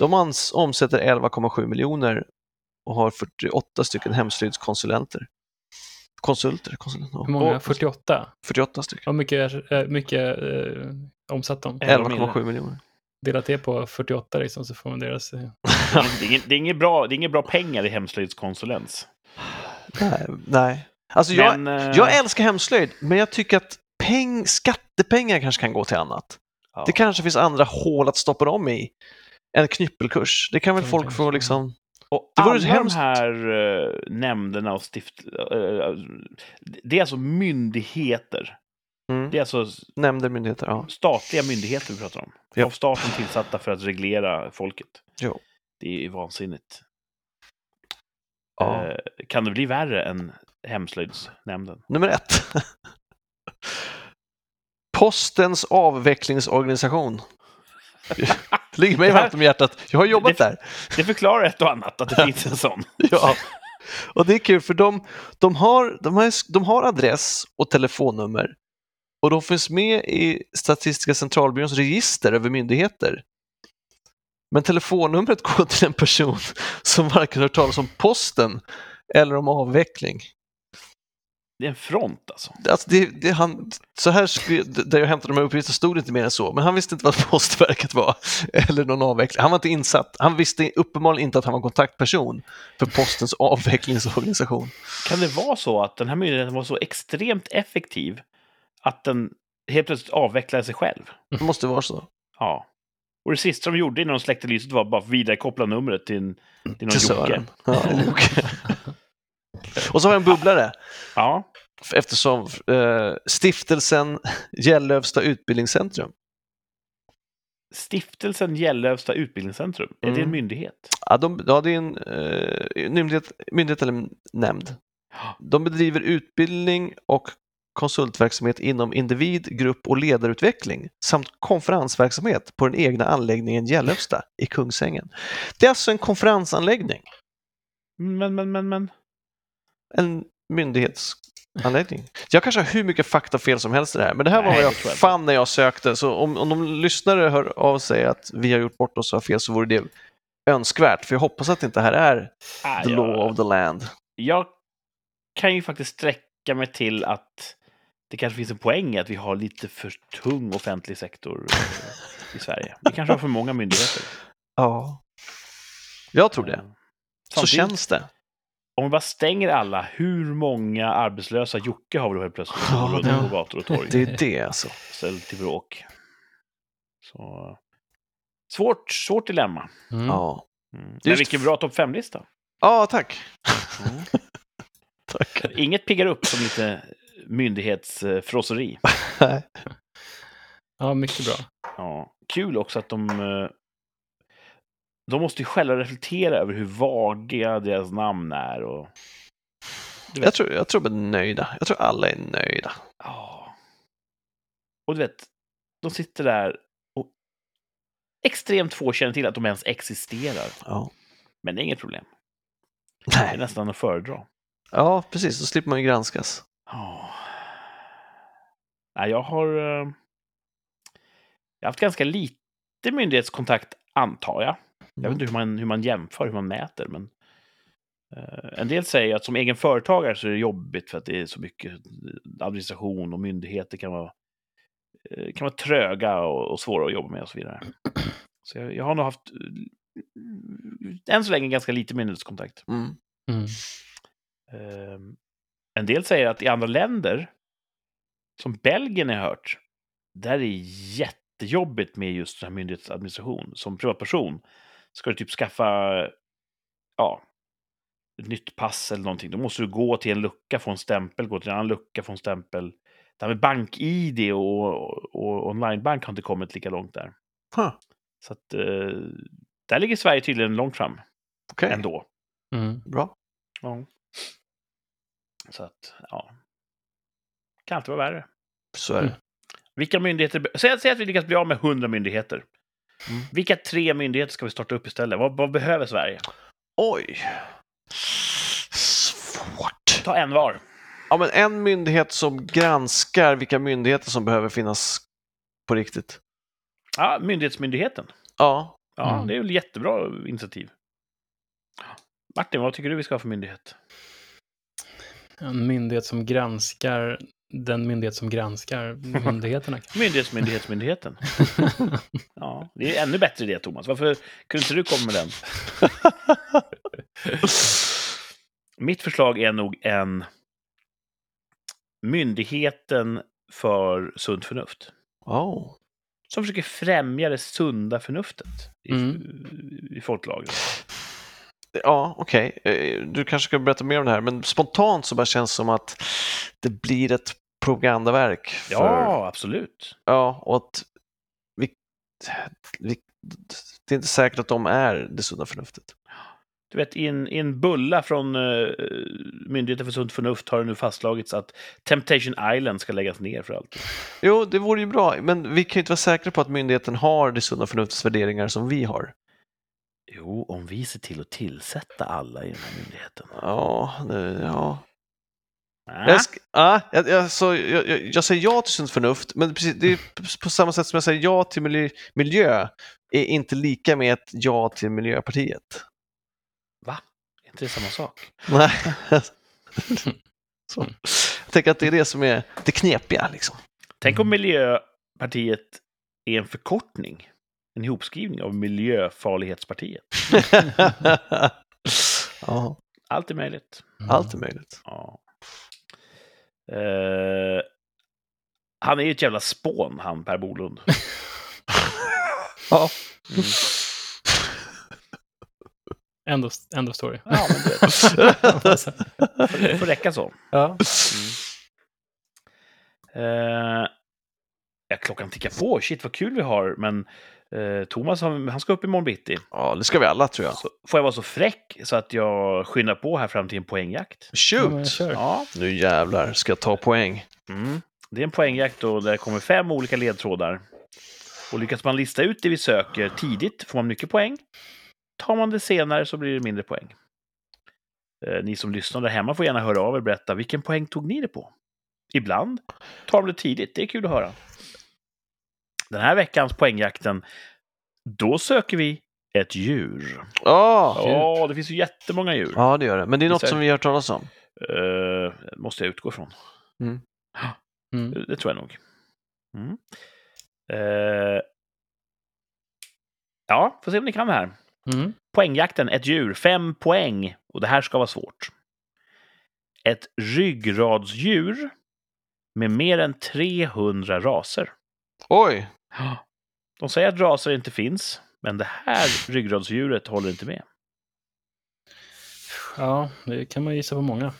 De ans- omsätter 11,7 miljoner och har 48 stycken hemslöjdskonsulenter. Konsulter? konsulenter Hur många? Och- 48? 48 stycken. Hur mycket, eh, mycket eh, omsatt de? 11,7 miljoner. Delat det på 48 liksom, så får man deras... Eh, Det är, det, är inget bra, det är inget bra pengar i hemslöjdskonsulens. Nej, nej. Alltså jag, Men, eh, jag älskar hemslöjd, men jag tycker att peng, skattepengar kanske kan gå till annat. ja. Det kanske finns andra hål att stoppa dem i. En knyppelkurs. Det kan väl folk få liksom... Och Det alla hemskt. de här uh, nämnderna och stift... eh, det är alltså myndigheter. Mm. Det är alltså Nämnder, myndigheter, ja. statliga myndigheter vi pratar om. Ja. Av staten tillsatta för att reglera folket. Jo. Det är ju vansinnigt. ja. Eh, kan det bli värre än Hemslöjdsnämnden? Nummer ett. Postens avvecklingsorganisation. Ligger mig varmt om hjärtat. Jag har jobbat Det- där. Det förklarar ett och annat att det finns en sån. Ja. Och det är kul för de, de, har, de, har, de har adress och telefonnummer och de finns med i Statistiska centralbyråns register över myndigheter. Men telefonnumret går till en person som varken hört talas om posten eller om avveckling. Det är en front alltså. Alltså det, det, han, så här där jag hämtade de här uppgifterna stod det inte mer än så, men han visste inte vad Postverket var eller någon avveckling. Han var inte insatt. Han visste uppenbarligen inte att han var kontaktperson för Postens avvecklingsorganisation. Kan det vara så att den här myndigheten var så extremt effektiv att den helt plötsligt avvecklade sig själv? Det måste vara så. Ja. Och det sista de gjorde innan de släckte lyset var bara vidarekoppla numret till, till någon Till Jocke. Ja. Och så har jag en bubblare. Ja. Eftersom eh, stiftelsen Gällöfsta utbildningscentrum, Stiftelsen Gällöfsta utbildningscentrum, är det Mm. en myndighet? ja, de, ja, det är en eh, myndighet, myndighet eller nämnd. De bedriver utbildning och konsultverksamhet inom individ-, grupp och ledarutveckling samt konferensverksamhet på den egna anläggningen Gällöfsta i Kungsängen. Det är alltså en konferensanläggning, Men, men, men, men. En myndighetsanläggning. Jag kanske har hur mycket faktafel som helst i det här, men det här var vad jag jag fann när jag sökte. Så om, om de lyssnare hör av sig att vi har gjort bort oss och har fel så vore det önskvärt, för jag hoppas att det inte här är Ah, the jag- law of the land. Jag kan ju faktiskt sträcka mig till att det kanske finns en poäng i att vi har lite för tung offentlig sektor eh, i Sverige. Vi kanske har för många myndigheter. Ja, jag tror det. Eh, Så samtidigt, känns det. Om vi bara stänger alla, hur många arbetslösa Jocke har vi då helt plötsligt? Ja, det- på gator och torg. Det är det alltså. Ställ till bråk. Så... Svårt, svårt dilemma. mm. Ja, Mm. Men vilken bra topp 5-lista. ja tack. Mm. tack. Inget piggar upp som lite myndighetsfrosseri. Ja, mycket bra. Ja. Kul också att de... De måste ju själva reflektera över hur vaga deras namn är. Och... Jag tror, jag tror de är nöjda. Jag tror alla är nöjda. Ja. Och du vet, de sitter där och extremt få känner till att de ens existerar. Ja, Men det är inget problem. Det är Nej. nästan att föredra. ja precis. Då slipper man ju granskas. Ja. Nej, jag har... eh, Jag har haft ganska lite myndighetskontakt, antar jag. Jag vet inte hur man, hur man jämför, hur man mäter, men... eh, en del säger att som egen företagare så är det jobbigt för att det är så mycket administration och myndigheter kan vara, eh, kan vara tröga och, och svåra att jobba med och så vidare. Så jag, jag har nog haft, eh, än så länge, ganska lite myndighetskontakt. Mm. Mm. Ehm, en del säger att i andra länder, som Belgien har hört, där är det jättejobbigt med just sån här myndighetsadministration. Som privatperson ska du typ skaffa ja, ett nytt pass eller någonting. Då måste du gå till en lucka, få en stämpel, gå till en annan lucka, få en stämpel. Det här med bank-id och, och onlinebank har inte kommit lika långt där. Huh. Så att eh, där ligger Sverige tydligen långt fram Okej, ändå. Mm. bra. Ja. Så att, ja. Kan alltid vara värre. Så är det. Vilka myndigheter... Säg, säg att vi lyckas bli av med 100 myndigheter. Mm. Vilka tre myndigheter ska vi starta upp istället? Vad, vad behöver Sverige? Oj. Svårt. Ta en var. Ja, men en myndighet som granskar vilka myndigheter som behöver finnas på riktigt. Ja, Myndighetsmyndigheten. Ja, Ja, Mm. det är väl jättebra initiativ. Martin, vad tycker du vi ska ha för myndighet? En myndighet som granskar den myndighet som granskar myndigheterna. Myndighetsmyndighetsmyndigheten. Ja, det är ännu bättre idé, Thomas. Varför kunde inte du komma med den? Mitt förslag är nog en Myndigheten för sunt förnuft. oh. Som försöker främja det sunda förnuftet i, Mm. i folklagret. Ja, okej. Eh, Du kanske ska berätta mer om det här, men spontant så bara känns det som att det blir ett propagandaverk. För, Ja, absolut. ja, och att vi, vi, det är inte säkert att de är det sunda förnuftet. Du vet, i en, i en bulla från uh, Myndigheten för sunt förnuft har det nu fastslagits att Temptation Island ska läggas ner för alltid. Jo, det vore ju bra, men vi kan ju inte vara säkra på att myndigheten har det sunda förnuftets värderingar som vi har. Jo, om vi ser till att tillsätta alla i den här myndigheten. Ja, det, ja. Jag, sk- ja, jag, jag, så, jag, jag, säger ja till sunt förnuft, men precis, det är på samma sätt som jag säger ja till miljö, miljö är inte lika med ett ja till Miljöpartiet. Va? Är inte det samma sak? Nej. så. Jag tänker att det är det som är det knepiga. Liksom. Tänk om Miljöpartiet är en förkortning, en ihopskrivning av Miljöfarlighetspartiet. ja, Allt är möjligt. allt är möjligt. Ja. Eh, han är ju ett jävla spån, han Per Bolund. Ja. Mm. End of, end of story. Ja, men det får, räcka så. ja. Eh, ja, klockan tickar på. Shit, vad kul vi har. Men eh, Thomas, han, han ska upp imorgon bitti. ja, det ska vi alla tror jag. Så får jag vara så fräck så att jag skyndar på här fram till en poängjakt? Ja, Shoot! kör. Ja. Nu jävlar ska jag ta poäng. Mm. Det är en poängjakt då där det kommer fem olika ledtrådar. Och lyckas man lista ut det vi söker tidigt får man mycket poäng. Tar man det senare så blir det mindre poäng. Eh, ni som lyssnar där hemma får gärna höra av er och berätta vilken poäng tog ni det på? Ibland tar de det tidigt, det är kul att höra. Den här veckans poängjakten, då söker vi ett djur. Ja, Ja, det finns ju jättemånga djur. ja, det gör det. Men det är något som vi har hört talas om. Uh, måste jag utgå ifrån. Mm. Mm. Det, det tror jag nog. Mm. Eh, ja, får se om ni kan det här. Mm. Poängjakten, ett djur, fem poäng. Och det här ska vara svårt. Ett ryggradsdjur med mer än 300 raser. Oj! De säger att raser inte finns, men det här ryggradsdjuret håller inte med. Ja, det kan man gissa på många.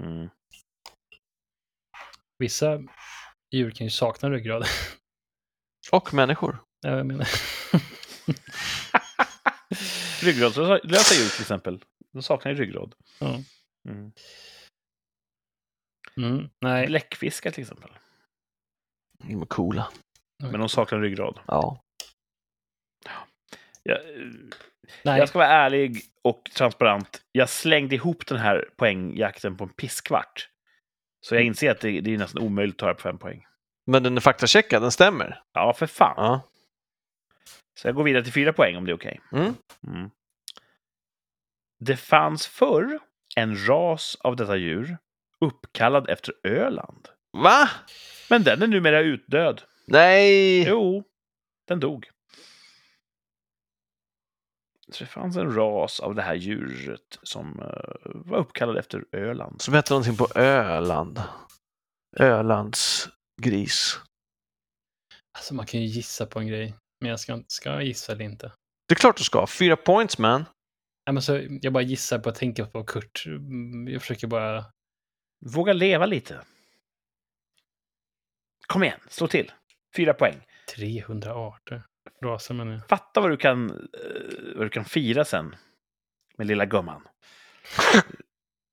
Mm. Vissa djur kan ju sakna ryggrad. Och människor. Ja, jag menar. Ryggradslösa djur till exempel. De saknar ju ryggrad. Ja. Mm. Mm. Nej. Bläckfiskar till exempel. De är coola. Men de saknar ryggrad. Ja. Jag, Nej. jag ska vara ärlig och transparent. Jag slängde ihop den här poängjakten på en pisskvart. Så jag inser att det, det är nästan omöjligt att ta det på fem poäng. Men den är faktacheckad, den stämmer. Ja, för fan. Ja. Så jag går vidare till fyra poäng om det är okej. Mm. Mm. Det fanns förr en ras av detta djur uppkallad efter Öland. Va? Men den är numera utdöd. Nej! Jo, den dog. Så det fanns en ras av det här djuret som eh, var uppkallad efter Öland. Som heter någonting på Öland. Ölands gris. Alltså man kan ju gissa på en grej. Men jag ska, ska jag gissa eller inte? Det är klart du ska. Fyra points man. Nej, men så, jag bara gissar på att tänka på Kurt. Mm, Jag försöker bara... Våga leva lite. Kom igen, slå till. Fyra poäng. 300 arter. Raser menar jag. Fatta vad du kan, eh, vad du kan fira sen med lilla gumman.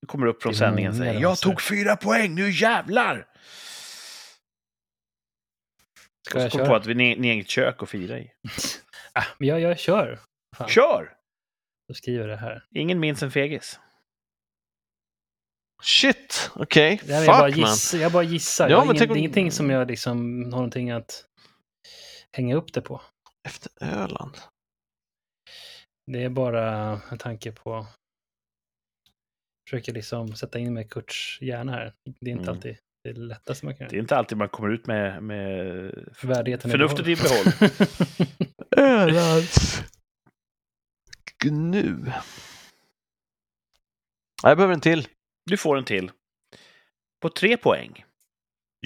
Du kommer upp från sändningen och säger Jag raser." tog fyra poäng, nu jävlar! Ska och jag så kom köra? på att vi är i kök och fira i. Ah, men jag, jag kör. Fan, Kör! jag skriver det här. Ingen minns en fegis. Shit, okej. Det här är jag, bara Fuck man. jag bara gissar. Ja, jag har men ingen, tänk det är ingenting som jag liksom har någonting att hänga upp det på. Efter Öland. Det är bara en tanke på... Försöker liksom sätta in mig i Kurts hjärna här. Det är inte Mm. alltid det lättaste man kan Det är göra. inte alltid man kommer ut med, med Värdigheten förnuftet i i behåll. Ölands gnu. Jag behöver en till. Du får en till. På tre poäng.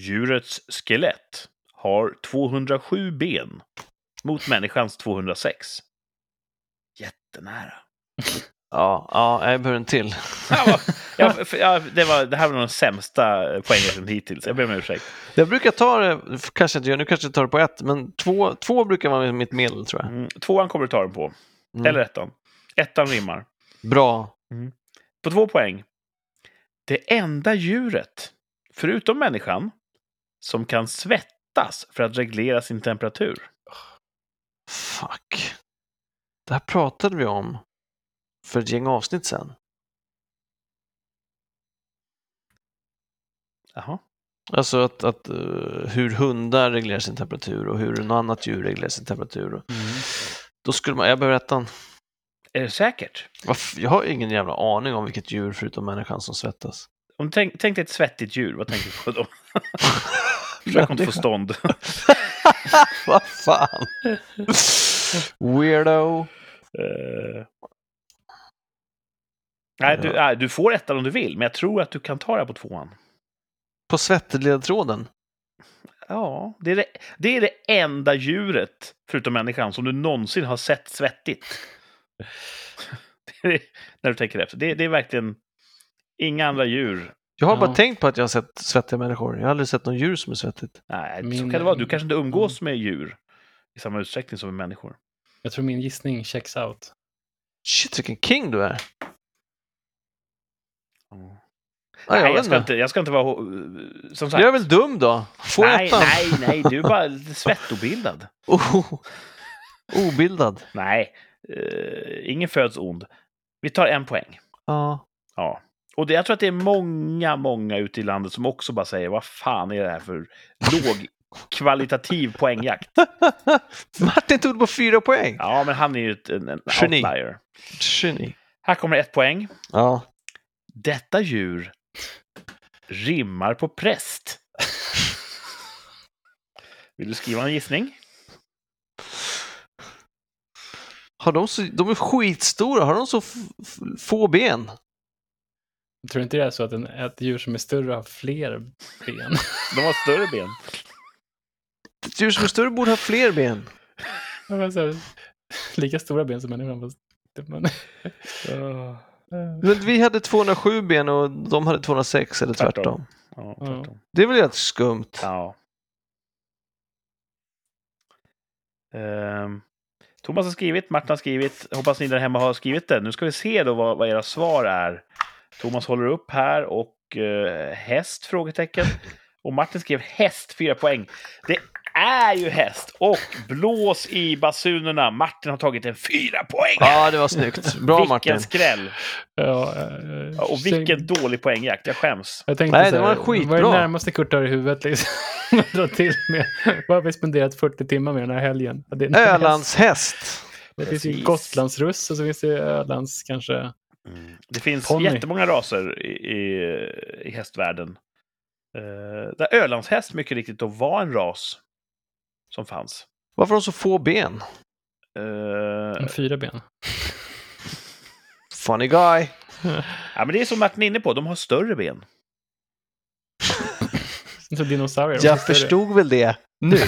Djurets skelett har 207 ben mot människans 206. Jättenära. Ja, ja, jag behöver en till. Ja, vad- ja, för- ja, det, var, det här var den sämsta poängen hittills. Jag ber om ursäkt. Jag brukar ta det, kanske inte gör, nu kanske jag tar det på ett, men två, två brukar vara mitt medel tror jag. Mm, tvåan kommer du ta den på. Mm. Eller ettan. Ettan rimmar. Bra. På två poäng. Det enda djuret, förutom människan, som kan svettas för att reglera sin temperatur. Fuck. Det här pratade vi om för ett gäng avsnitt sen. Jaha. Alltså att, att eh, hur hundar reglerar sin temperatur och hur något annat djur reglerar sin temperatur. Och Då skulle man, jag behöver ettan. Är det säkert? Jag har ingen jävla aning om vilket djur förutom människan som svettas. Om tänk, tänk dig ett svettigt djur, vad tänker du på då? Försök inte få stånd. Vad fan? Weirdo. Eh, nej, du, nej, du får ettan om du vill, men jag tror att du kan ta det här på tvåan. På svetteledtråden. Ja, det är det, det är det enda djuret, förutom människan, som du någonsin har sett svettigt. Är, när du tänker efter. Det, det är verkligen inga andra djur. Jag har Ja. bara tänkt på att jag har sett svettiga människor. Jag har aldrig sett någon djur som är svettigt. Nej, så Min- kan det vara. Du kanske inte umgås med djur i samma utsträckning som med människor. Jag tror min gissning checks out. Shit, vilken king du är. Ja, nej, jag, jag, ska inte. jag ska inte vara... Som sagt. jag är väl dum då? Få nej, ettan. nej, nej, du är bara svettobildad. Oh, obildad. Nej, eh, ingen föds ond. Vi tar en poäng. Ja. Ja. Och det, jag tror att det är många, många ute i landet som också bara säger vad fan är det här för låg kvalitativ poängjakt? Martin tog det på fyra poäng. Ja, men han är ju ett, en, en Geni. outlier. Geni. Här kommer ett poäng. Ja. Detta djur rimmar på präst. Vill du skriva en gissning? Har de, så, de är skitstora. Har de så få ben? Jag tror inte det är så att en, ett djur som är större har fler ben. De har större ben. Ett djur som är större borde ha fler ben. Här, Lika stora ben som människan. Fast, men, Men vi hade 207 ben och de hade 206 eller tvärtom. Tvärtom. Ja, tvärtom. Det är väl rätt skumt? Ja. Ehm, Thomas har skrivit, Martin har skrivit. Hoppas ni där hemma har skrivit det. Nu ska vi se då vad, vad era svar är. Thomas håller upp här och eh, häst? Frågetecken. Och Martin skrev häst, fyra poäng. Det är ju häst! Och blås i basunerna. Martin har tagit en fyra poäng. Ja, det var snyggt. Bra vilken Martin. skräll! ja, eh, Ja, och vilken dålig poängjakt. Jag skäms. Jag tänkte Nej, så det var skitbra. Vad är det närmaste Kurt har i huvudet liksom? Dra till med. Vad har vi spenderat 40 timmar med den här helgen? Ja, det är en häst. Ölands häst. Det finns ju Precis. Gotlandsruss och så finns det Ölands kanske. Det finns Ponny. jättemånga raser i, i, i hästvärlden. Uh, där Ölandshäst mycket riktigt då var en ras som fanns. Varför har de så få ben? Eh, Fyra ben. Funny guy. ja, men det är som Martin är inne på, de har större ben. Så dinosaurier. Jag förstod väl det nu.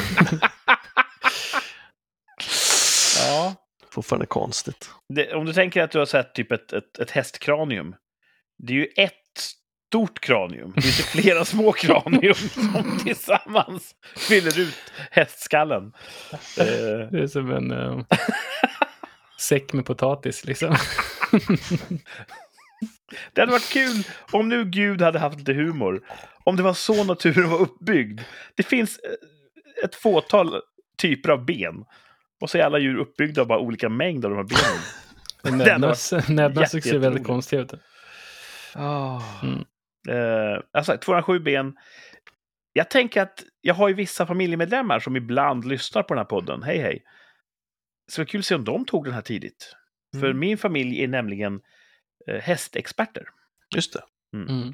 Ja. Fortfarande konstigt. Det, om du tänker att du har sett typ ett, ett, ett hästkranium. Det är ju ett stort kranium. Det finns ju flera små kranium som tillsammans fyller ut hästskallen. Eh, Det är som en eh, säck med potatis liksom. Det hade varit kul om nu Gud hade haft lite humor. Om det var så naturen var uppbyggd. Det finns eh, ett fåtal typer av ben. Och så är alla djur uppbyggda av bara olika mängd av de här benen. Näbbnäs näbbnäs jätte- ser väldigt konstigt ut. Eh, alltså, 207 ben. Jag tänker att jag har ju vissa familjemedlemmar som ibland lyssnar på den här podden. Hej, hej. Så det var kul att se om de tog den här tidigt. För Mm. min familj är nämligen eh, hästexperter. Just det. Mm.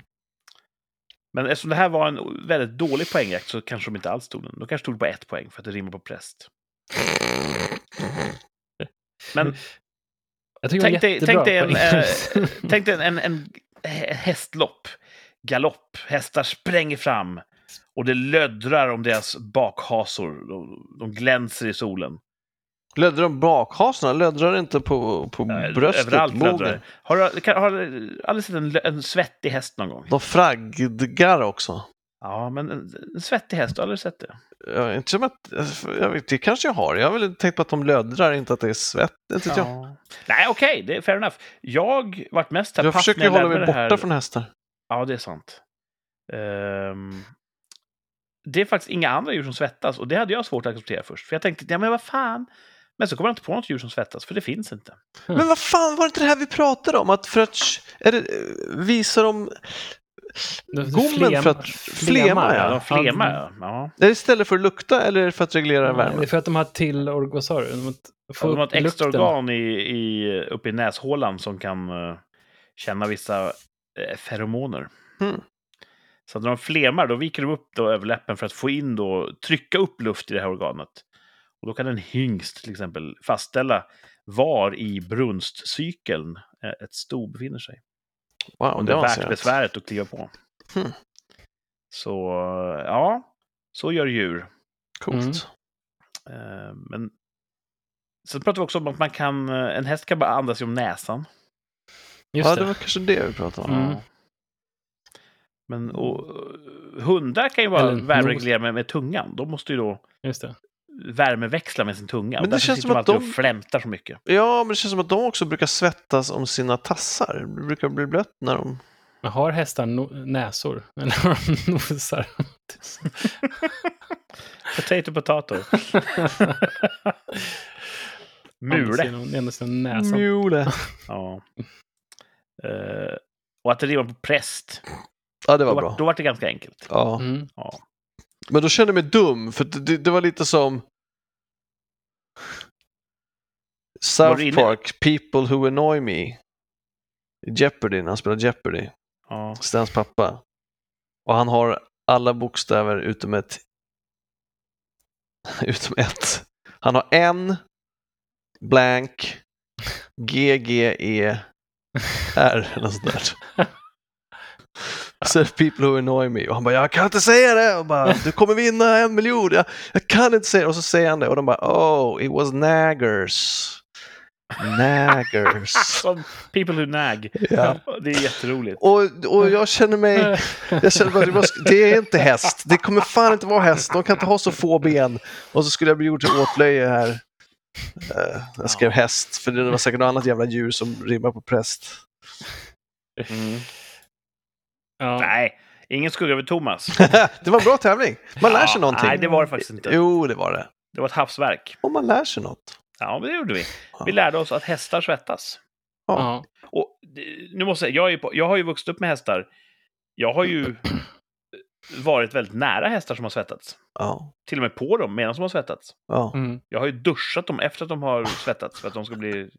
Men eftersom det här var en väldigt dålig poängjakt så kanske de inte alls tog den. De kanske tog det på ett poäng för att det rimmar på präst. Men Tänk dig, tänk dig en, eh, tänk dig en, en, en hä- hästlopp. Galopp. Hästar spränger fram. Och det löddrar om deras bakhasor. De, de glänser i solen. Löddrar de bakhasorna? Löddrar inte på, på Eh, bröstet? Överallt löddrar. Har du har du aldrig sett en, en svettig häst någon gång? De fraggar också. Ja, men en, en svettig häst, har du aldrig sett det? Jag, inte som att, jag vet, det kanske jag har. Jag har väl tänkt på att de löddrar, inte att det är svett. Inte vet jag. Nej, okej, det är fair enough. Jag vart mest här jag försöker hålla mig borta här. från hästar. Ja, det är sant. Ehm, det är faktiskt inga andra djur som svettas och det hade jag svårt att acceptera först. För jag tänkte, ja men vad fan. Men så kommer jag inte på något djur som svettas, för det finns inte. Men vad fan var det inte det här vi pratade om? Att för att är det, visar de Det- det gommen flem- för att flema? Ja, Ja. de flema, ja. ja. Är det istället för att lukta eller är det för att reglera Ja, Det värmen? är för att de har till, org- vad sa du? De få De har ett extra lukten. organ i, i, uppe i näshålan som kan eh, känna vissa uh, feromoner. Mm. Så att när de flemar, då viker de upp då överläppen för att få in då, trycka upp luft i det här organet. Och då kan en hingst till exempel fastställa var i brunstcykeln eh, ett sto befinner sig. Wow, Om det det är värt besväret att kliva på. Hmm. Så ja, så gör djur. Coolt. Mm. Eh, Men sen pratar vi också om att man kan, eh, en häst kan bara andas genom näsan. Just Ja, det. det var kanske det vi pratade om. Mm. Men och, hundar kan ju bara värmereglera med, med tungan. De måste ju då Just det. värmeväxla med sin tunga. Men och det därför känns som de att alltid de- och flämtar så mycket. Ja, men det känns som att de också brukar svettas om sina tassar. Det brukar bli blött när de... Men har hästar no- näsor? Eller har de nosar? Potato, potato. Mule. Mule. Ja. Eh, och att det rimmar på präst. Ja, det Då var var, bra. då var det ganska enkelt. Ja. Mm. Ja. Men då kände jag mig dum, för det, det, var lite som South? Park, People Who Annoy Me. Jeopardy, när han spelar Jeopardy. Ja. Stans pappa. Och han har alla bokstäver utom ett. utom ett. Han har en, blank, G, G, E, R eller sånt där. Det people who annoy me. Och han bara, jag kan inte säga det! Och bara, du kommer vinna en miljon! Jag, jag kan inte säga det! Och så säger han det och de bara, oh, it was naggers. Naggers. Som people who nag. Ja. Det är jätteroligt. Och, och jag känner mig, jag känner bara, det var- det är inte häst. Det kommer fan inte vara häst. De kan inte ha så få ben. Och så skulle jag bli gjord till åtlöje här. Eh, jag skrev häst, för det var säkert något annat jävla djur som rimmar på präst. Mm. Ja. Nej, ingen skugga över Thomas. det var en bra tävling. Man lär sig någonting. Nej, det var det faktiskt inte. Jo, det var det. Det var ett havsverk. Och man lär sig något. Ja, men det gjorde vi. Ja. Vi lärde oss att hästar svettas. Ja. Och nu måste jag, säga, jag, är ju på, jag har ju vuxit upp med hästar. Jag har ju varit väldigt nära hästar som har svettats. Ja. Till och med på dem medan de har svettats. ja. Mm. Jag har ju duschat dem efter att de har svettats för att de ska bli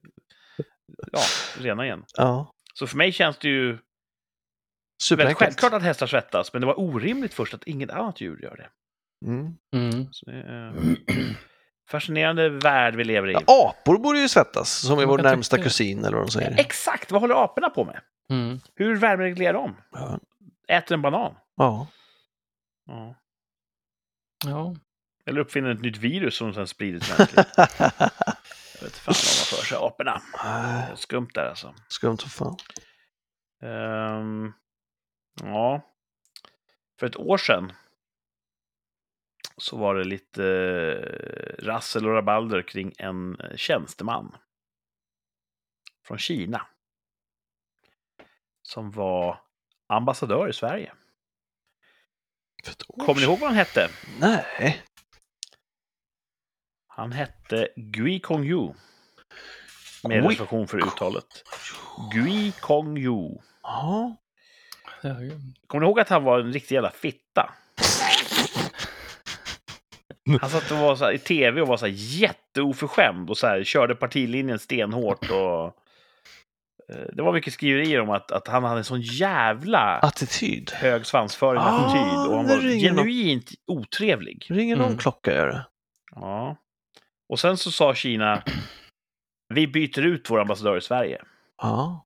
ja, rena igen. ja. Så för mig känns det ju Superenkelt. självklart att hästar svettas, men det var orimligt först att inget annat djur gör det. Mm. Mm. Så det fascinerande värld vi lever i. Ja, apor borde ju svettas, som är Man vår kan närmsta kusin, eller vad de säger. Exakt, vad håller aporna på med? Mm. Hur värmereglerar de? Ja. Äter en banan? Ja. Ja. Ja. Eller uppfinner ett nytt virus som sen sprider till. Jag vet fan vad de har för sig, aporna. Skumt där alltså. Skumt som fan. Ehm, ja. För ett år sedan så var det lite eh, rassel och rabalder kring en eh, tjänsteman från Kina som var ambassadör i Sverige. Kommer ni ihåg vad han hette? Nej. Han hette Gui Kong Yu. Med reservation för uttalet. Gui Kong Yu. Ja. Kommer ni ihåg att han var en riktig jävla fitta? Han satt och var så här, i tv och var så här jätteoförskämd och så här, körde partilinjen stenhårt. Och, eh, det var mycket skriverier om att, att han hade en sån jävla Attityd. hög svansföring Ah, attityd. Och han var ringer någon- genuint otrevlig. Ringer någon Mm. klocka gör det. Ja. Och sen så sa Kina, vi byter ut vår ambassadör i Sverige. Ja.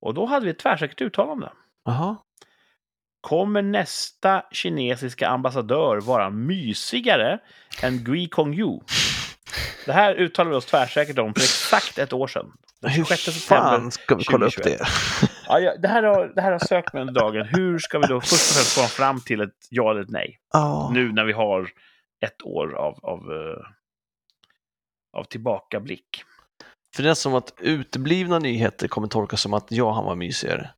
Och då hade vi ett tvärsäkert uttalande. Jaha. Kommer nästa kinesiska ambassadör vara mysigare än Gui Kong Yu? Det här uttalade vi oss tvärsäkert om för exakt ett år sedan. Den Hur 26 september. fan ska vi kolla upp 2021. det? Ja, ja, det, här har, det här har sökt med under dagen. Hur ska vi då först och främst komma fram till ett ja eller ett nej? Ja. Nu när vi har ett år av, av, eh, av tillbakablick. För det är som att uteblivna nyheter kommer tolkas som att ja, han var mysigare.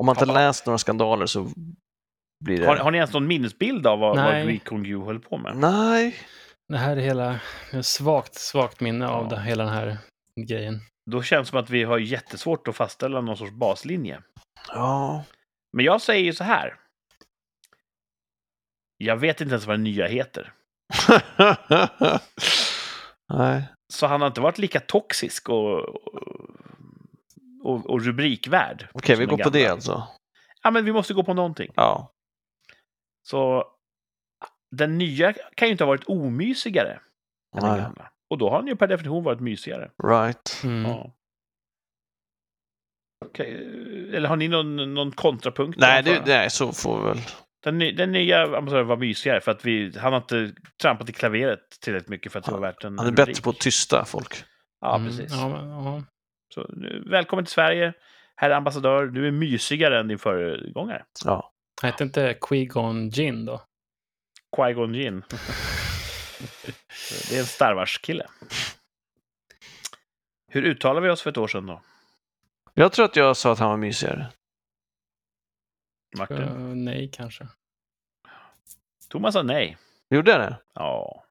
Om man inte Ja. läst några skandaler så blir det... Har, har ni ens någon minnesbild av vad, vad Nej. Gui Kong Yu höll på med? Nej. Det här är hela, svagt, svagt minne av Ja. det, hela den här grejen. Då känns det som att vi har jättesvårt att fastställa någon sorts baslinje. Ja. Men jag säger ju så här. Jag vet inte ens vad den nya heter. Nej. Så han har inte varit lika toxisk och, och, och rubrikvärd. Okej, som vi den går på det alltså. Ja, men vi måste gå på någonting. Ja. Så den nya kan ju inte ha varit omysigare än den Nej. gamla. Och då har han ju per definition varit mysigare. Right. Mm. Ja. Okej, Eller har ni någon, någon kontrapunkt? Nej, det, nej, så får vi väl. Den, ny- den nya ambassadören var mysigare för att vi, han har inte trampat i klaveret tillräckligt mycket för att det var värt en Han är en bättre rubrik. på att tysta folk. Ja, Mm, precis. Ja, men, ja. Så, nu, välkommen till Sverige, herr ambassadör. Du är mysigare än din föregångare. Ja. Hette inte Qui-Gon Jinn då? Qui-Gon Jinn. det är en Star Wars-kille. Hur uttalar vi oss för ett år sedan då, Jag tror att jag sa att han var mysigare. Martin? Uh, nej, kanske. Thomas sa nej. Gjorde jag det? Ja.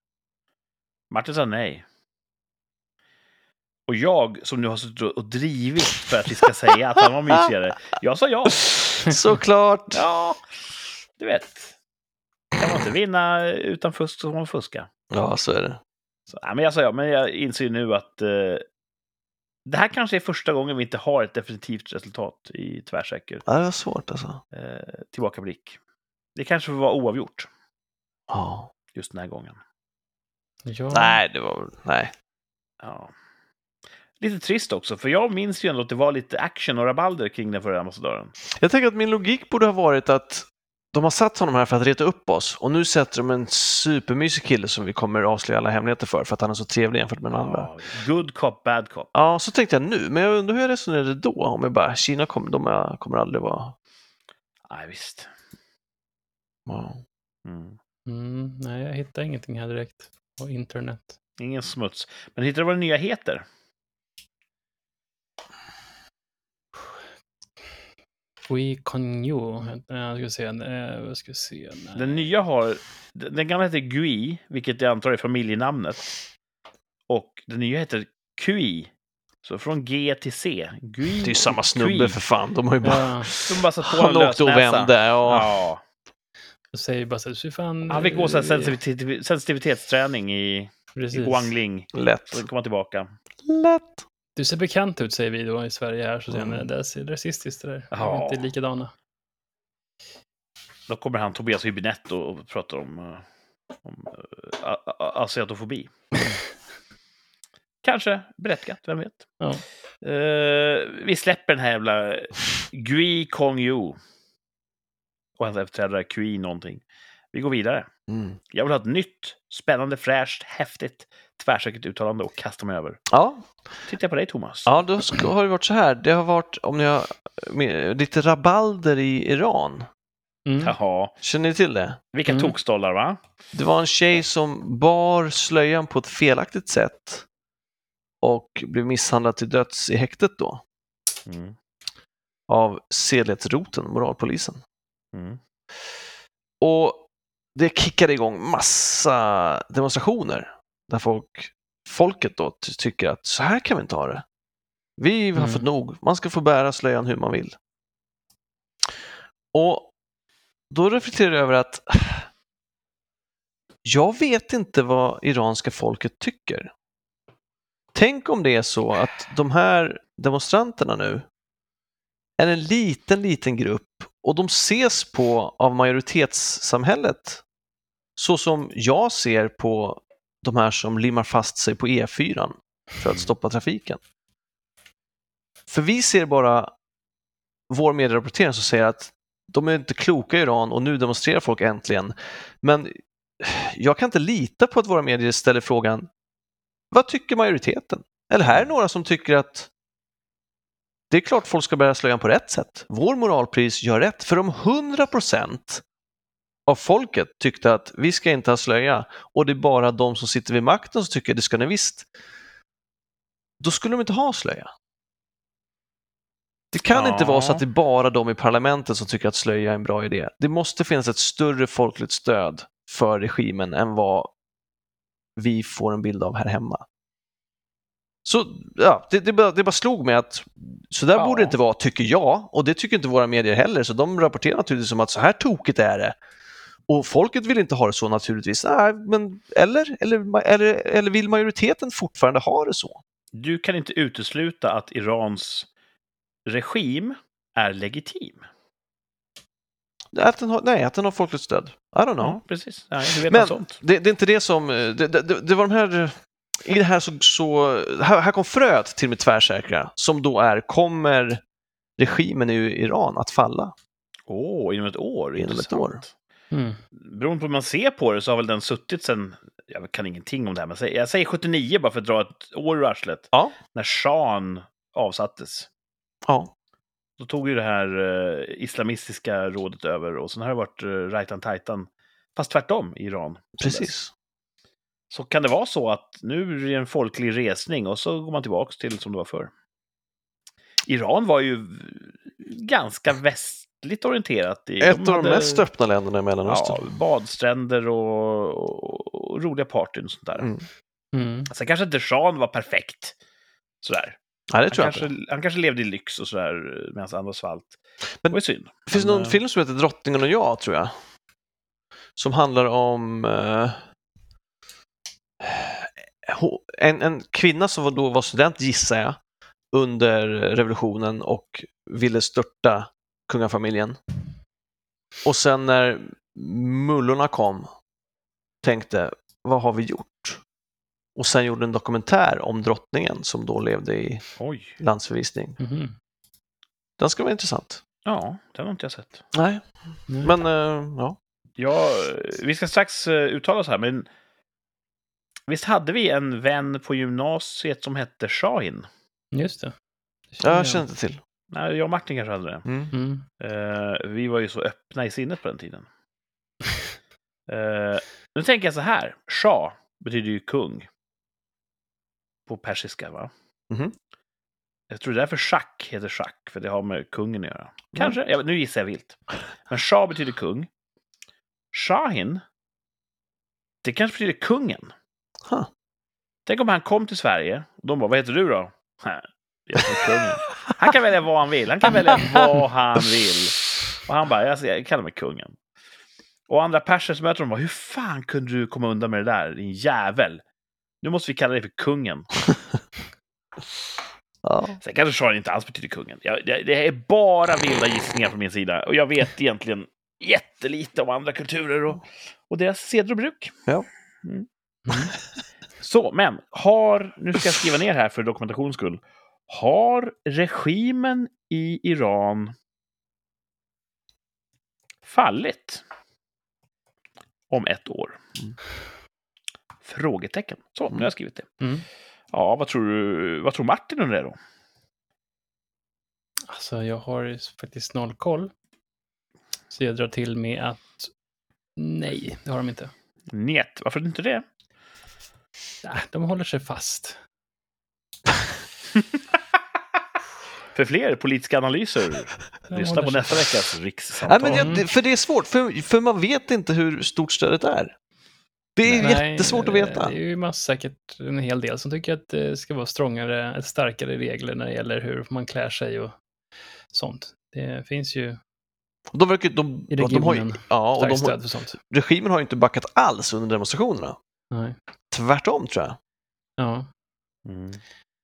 Martin sa nej. Och jag, som nu har suttit och drivit för att vi ska säga att han var mysigare, jag sa ja. Såklart! Ja, du vet. Kan man inte vinna utan fusk så får man fuska. Ja, så är det. Så, nej, men jag sa ja, men jag inser nu att eh, det här kanske är första gången vi inte har ett definitivt resultat i tvärsäker Ja, det var svårt alltså. eh, tillbakablick. Det kanske vara oavgjort Ja. just den här gången. Ja. Nej, det var väl... Nej. Ja. Lite trist också, för jag minns ju ändå att det var lite action och rabalder kring den förra ambassadören. Jag tänker att min logik borde ha varit att de har satt honom här för att reta upp oss och nu sätter de en supermysig kille som vi kommer avslöja alla hemligheter för, för att han är så trevlig jämfört med den andra. Ja, good cop, bad cop. Ja, så tänkte jag nu, men jag undrar hur jag resonerade då. Om jag bara, Kina kommer, de är- kommer aldrig vara... Nej, visst. Ja. Mm. Mm, nej, jag hittar ingenting här direkt på internet. Ingen smuts. Men hittar du vad den nya heter? Qui-Con Yu. Jag ska se. Jag ska se. Nej. Den nya har... Den gamla heter Gui, vilket jag antar är familjenamnet. Och den nya heter QI. Så från G till C. Gui Det är ju samma och snubbe Kui. för fan. De har ju bara... Ja, De bara satt på Han åkte och vände. Ja. Ja. jag säger bara så här, fan... Han fick gå så sensitivitetsträning i, i Precis. Guangling. Lätt. Sen kom han tillbaka. Lätt. Du ser bekant ut, säger vi då i Sverige här. Så säger han, Mm. det ser rasistiskt det där. Ja. är inte likadana. Då kommer han Tobias Hübinette och, pratar om, eh, om uh, a- asiatofobi. Kanske berättigat, vem vet? Ja. Eh, vi släpper den här jävla Gui Kong Yu. Och hans efterträdare Kui någonting. Vi går vidare. Mm. Jag vill ha ett nytt, spännande, fräscht, häftigt, tvärsäkert uttalande och kasta mig över. Ja, Tittar jag på dig, Thomas. ja, då ska, har det varit så här. Det har varit, om ni har, med, lite rabalder i Iran. Mm. Jaha. Känner ni till det? Vilka Mm. tokstollar, va? Det var en tjej som bar slöjan på ett felaktigt sätt och blev misshandlad till döds i häktet då Mm. av sedlighetsroten, moralpolisen. Mm. Och det kickade igång massa demonstrationer där folk, folket då ty- tycker att så här kan vi inte ha det. Vi har Mm. fått nog, man ska få bära slöjan hur man vill. Och då reflekterar jag över att jag vet inte vad iranska folket tycker. Tänk om det är så att de här demonstranterna nu är en liten, liten grupp och de ses på av majoritetssamhället så som jag ser på de här som limmar fast sig på E4 för att stoppa trafiken. För vi ser bara vår medierapportering som säger att de är inte kloka i Iran och nu demonstrerar folk äntligen. Men jag kan inte lita på att våra medier ställer frågan vad tycker majoriteten? Eller här är några som tycker att det är klart folk ska bära slöjan på rätt sätt. Vår moralpris gör rätt. För om 100 procent av folket tyckte att vi ska inte ha slöja och det är bara de som sitter vid makten som tycker det ska ni visst. Då skulle de inte ha slöja. Det kan inte Ja. vara så att det är bara de i parlamentet som tycker att slöja är en bra idé. Det måste finnas ett större folkligt stöd för regimen än vad vi får en bild av här hemma. Så ja, det, det, bara, det bara slog mig att så där Ja. borde det inte vara, tycker jag. Och det tycker inte våra medier heller, så de rapporterar naturligtvis som att så här tokigt är det. Och folket vill inte ha det så naturligtvis. Nej, men, eller, eller, eller, eller vill majoriteten fortfarande ha det så? Du kan inte utesluta att Irans regim är legitim. Att den har, nej, att den har folkligt stöd. I don't know. Ja, precis. Nej, vet Men sånt? det, det är inte det som... eh, det, det det var de här... I det här så... så här, här kom fröet till mitt tvärsäkra, som då är, kommer regimen i Iran att falla? Åh, inom ett år? Inom ett Intressant. år. Mm. Beroende på hur man ser på det så har väl den suttit sen, jag kan ingenting om det här, men jag säger 79 bara för att dra ett år ur arslet. Ja. När shahen avsattes. Ja, Då tog ju det här eh, islamistiska rådet över och sen har det varit uh, rajtan tajtan. Fast tvärtom i Iran. precis. Så kan det vara så att nu är det en folklig resning och så går man tillbaka till som det var förr. Iran var ju ganska västligt orienterat. I, Ett av de hade- mest öppna länderna i ja, Mellanöstern. badstränder och, och, och roliga partyn och sånt där. Mm. Mm. Sen kanske inte Jean var perfekt. Sådär. Nej, det Han tror jag kanske, inte. han kanske levde i lyx och sådär medan andra svalt. Men- det var ju synd. Det finns Men, någon eh, film som heter Drottningen och jag, tror jag. Som handlar om eh, en, en kvinna som var- då var student, gissar jag, under revolutionen och ville störta kungafamiljen. Och sen när mullorna kom tänkte, vad har vi gjort? Och sen gjorde en dokumentär om drottningen som då levde i Oj. landsförvisning. Mhm. Den ska vara intressant. Ja, den har inte jag sett. Nej, Nej. men eh, ja. Ja, vi ska strax eh, uttala oss här, men visst hade vi en vän på gymnasiet som hette Shahin? Just det. Jag känner inte till. Nej, jag och Martin kanske hade det. Mm. Mm. Eh, vi var ju så öppna i sinnet på den tiden. Eh, nu tänker jag så här. Shah betyder ju kung. På persiska, va? Mhm. Jag tror det är därför schack heter schack, för det har med kungen att göra. Kanske, jag, nu gissar jag vilt. Men shah betyder kung. Shahin, det kanske betyder kungen. Huh. Tänk om han kom till Sverige och de bara, vad heter du då? "Hä, Jag kungen. Han kan välja vad han vill. Han kan välja vad han vill. Och han bara, jag, jag kallar mig kungen. Och andra perser som möter honom bara, hur fan kunde du komma undan med det där, din jävel? Nu måste vi kalla dig för kungen. Ja. Sen kanske Shahin inte alls betyder kungen. Jag, det, det är bara vilda gissningar från min sida. Och jag vet egentligen jättelite om andra kulturer och, och deras seder och bruk. Ja. Mm. Mm. Så, men har, nu ska jag skriva ner här för dokumentations skull. Har regimen i Iran fallit om ett år? Mm. Frågetecken. Så, nu har jag skrivit det. Mm. Ja, vad tror, du, vad tror Martin om det då? Alltså, jag har faktiskt noll koll. Så jag drar till med att nej, det har de inte. Njet, varför inte det? Nej, de håller sig fast. För fler politiska analyser, lyssna på nästa veckas Nej, rikssamtal. men jag, för det är svårt, för, för man vet inte hur stort stödet är. Det är Nej, jättesvårt att veta. Det är ju massa, säkert en hel del som tycker att det ska vara strängare, starkare regler när det gäller hur man klär sig och sånt. Det finns ju De verkar, de, I de, de har ju, regionen. ja, och de har, stöd för sånt. regimen har ju inte backat alls under demonstrationerna. Nej. Tvärtom tror jag. Ja. Mm.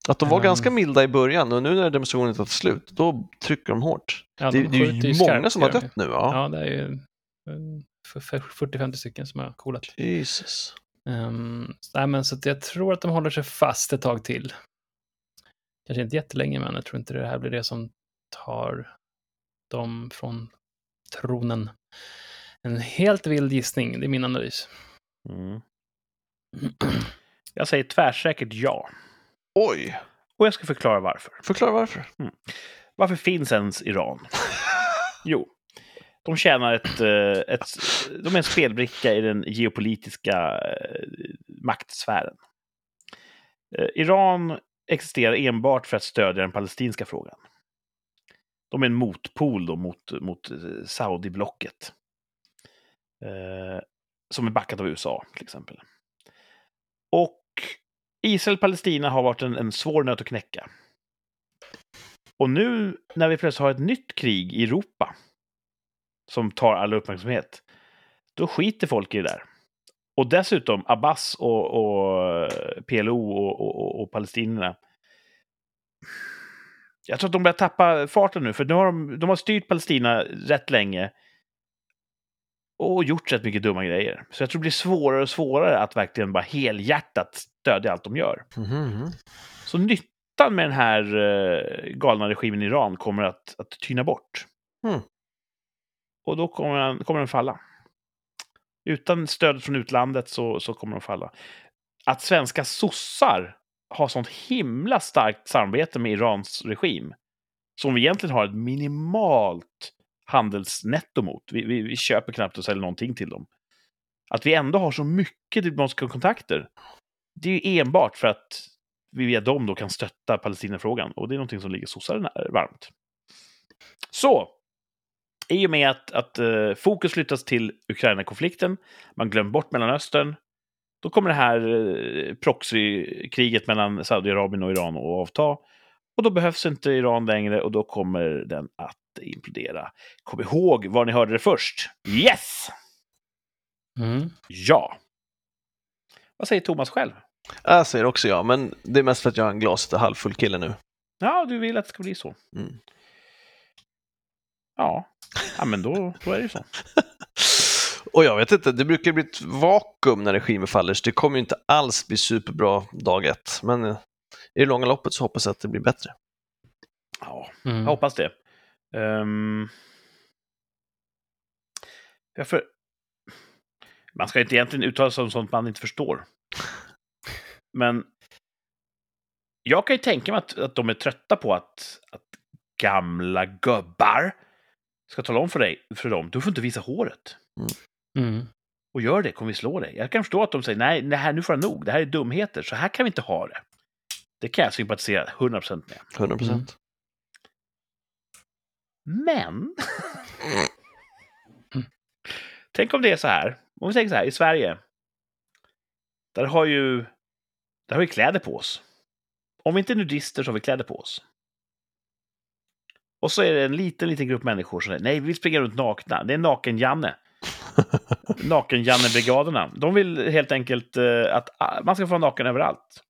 Att de var Ehm. ganska milda i början och nu när demonstrationen tagit slut, då trycker de hårt. Ja, det, de det är skjuter ju många skarpt, som har dött nu. Ja. Ja, det är ju eh, för- för 40-50 stycken som har coolat. Jesus. Um, nej, men så jag tror att de håller sig fast ett tag till. Kanske inte jättelänge, men jag tror inte det här blir det som tar dem från tronen. En helt vild gissning, det är min analys. Mm. Jag säger tvärsäkert ja. Oj, Och jag ska förklara varför. förklara varför. Varför finns ens Iran? Jo, de tjänar ett, eh, ett... De är en spelbricka i den geopolitiska eh, maktsfären. Eh, Iran existerar enbart för att stödja den palestinska frågan. De är en motpol då mot, mot Saudi-blocket. Eh, som är backat av USA, till exempel. Och Israel-Palestina har varit en, en svår nöt att knäcka. Och nu när vi plötsligt har ett nytt krig i Europa som tar all uppmärksamhet, då skiter folk i det där. Och dessutom Abbas och, och PLO och, och, och, palestinierna. Jag tror att de börjar tappa farten nu, för nu har de, de har styrt Palestina rätt länge och gjort rätt mycket dumma grejer. Så jag tror det blir svårare och svårare att verkligen bara helhjärtat stödja allt de gör. Mhm. Så nyttan med den här eh, galna regimen i Iran kommer att, att tyna bort. Mm. Och då kommer den, kommer den falla. Utan stöd från utlandet så, så kommer den falla. Att svenska sossar har sånt himla starkt samarbete med Irans regim, som vi egentligen har ett minimalt handelsnetto mot. Vi, vi, vi köper knappt och säljer någonting till dem. Att vi ändå har så mycket diplomatiska kontakter, det är ju enbart för att vi via dem då kan stötta Palestinafrågan. Och det är någonting som ligger sossarna varmt. Så, i och med att, att uh, fokus flyttas till Ukraina-konflikten, man glömmer bort Mellanöstern, då kommer det här uh, proxykriget mellan Saudiarabien och Iran att avta. Och då behövs inte Iran längre och då kommer den att implodera. Kom ihåg var ni hörde det först. Yes! Mm. Ja. Vad säger Thomas själv? Jag säger också ja, men det är mest för att jag är en glaset är halvfull kille nu. Ja, du vill att det ska bli så. Mm. Ja, ja men då, då är det ju så. Och jag vet inte, det brukar bli ett vakuum när regimen faller, så det kommer ju inte alls bli superbra dag ett. Men eh, i det långa loppet så hoppas jag att det blir bättre. Ja, Mm. jag hoppas det. Um, ja, för, man ska inte egentligen uttala sig om sånt man inte förstår. Men jag kan ju tänka mig att, att de är trötta på att, att gamla gubbar ska tala om för, dig, för dem, du får inte visa håret. Mm. Och gör det kommer vi slå dig. Jag kan förstå att de säger nej, det här, nu får jag nog, det här är dumheter, så här kan vi inte ha det. Det kan jag sympatisera 100% med. 100 procent. Men... Tänk om det är så här. Om vi tänker så här, i Sverige. Där har ju... Där har vi kläder på oss. Om vi inte är nudister så har vi kläder på oss. Och så är det en liten, liten grupp människor som säger nej, vi vill springa runt nakna. Det är Naken-Janne. Naken-Janne-brigaderna. De vill helt enkelt eh, att ah, man ska få vara naken överallt.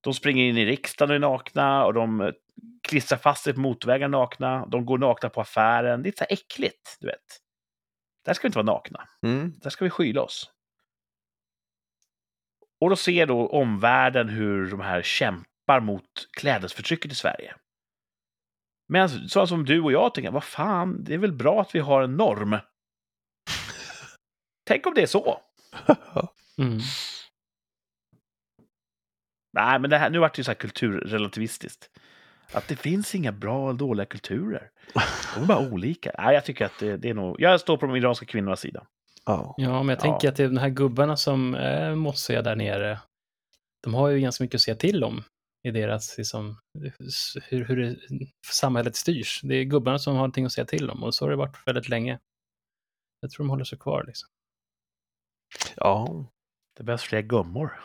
De springer in i riksdagen och är nakna och de eh, klistrar fast sig på motorvägar nakna. De går nakna på affären. Det är så här äckligt, du vet. Där ska vi inte vara nakna. Mm. Där ska vi skyla oss. Och då ser då omvärlden hur de här kämpar mot klädesförtrycket i Sverige. Men så som du och jag tänker, vad fan, det är väl bra att vi har en norm. Tänk om det är så. Mm. Nej, men det här, nu vart det ju så här kulturrelativistiskt. Att det finns inga bra och dåliga kulturer. De är bara olika. Nej, jag tycker att det, det är nog... Jag står på de iranska kvinnornas sida. Ja. Ja, men jag Ja. tänker att det är de här gubbarna som är mossiga där nere, de har ju ganska mycket att säga till om i deras, liksom, hur, hur det, samhället styrs. Det är gubbarna som har någonting att säga till om och så har det varit väldigt länge. Jag tror de håller sig kvar. Liksom. ja. Det behövs fler gummor.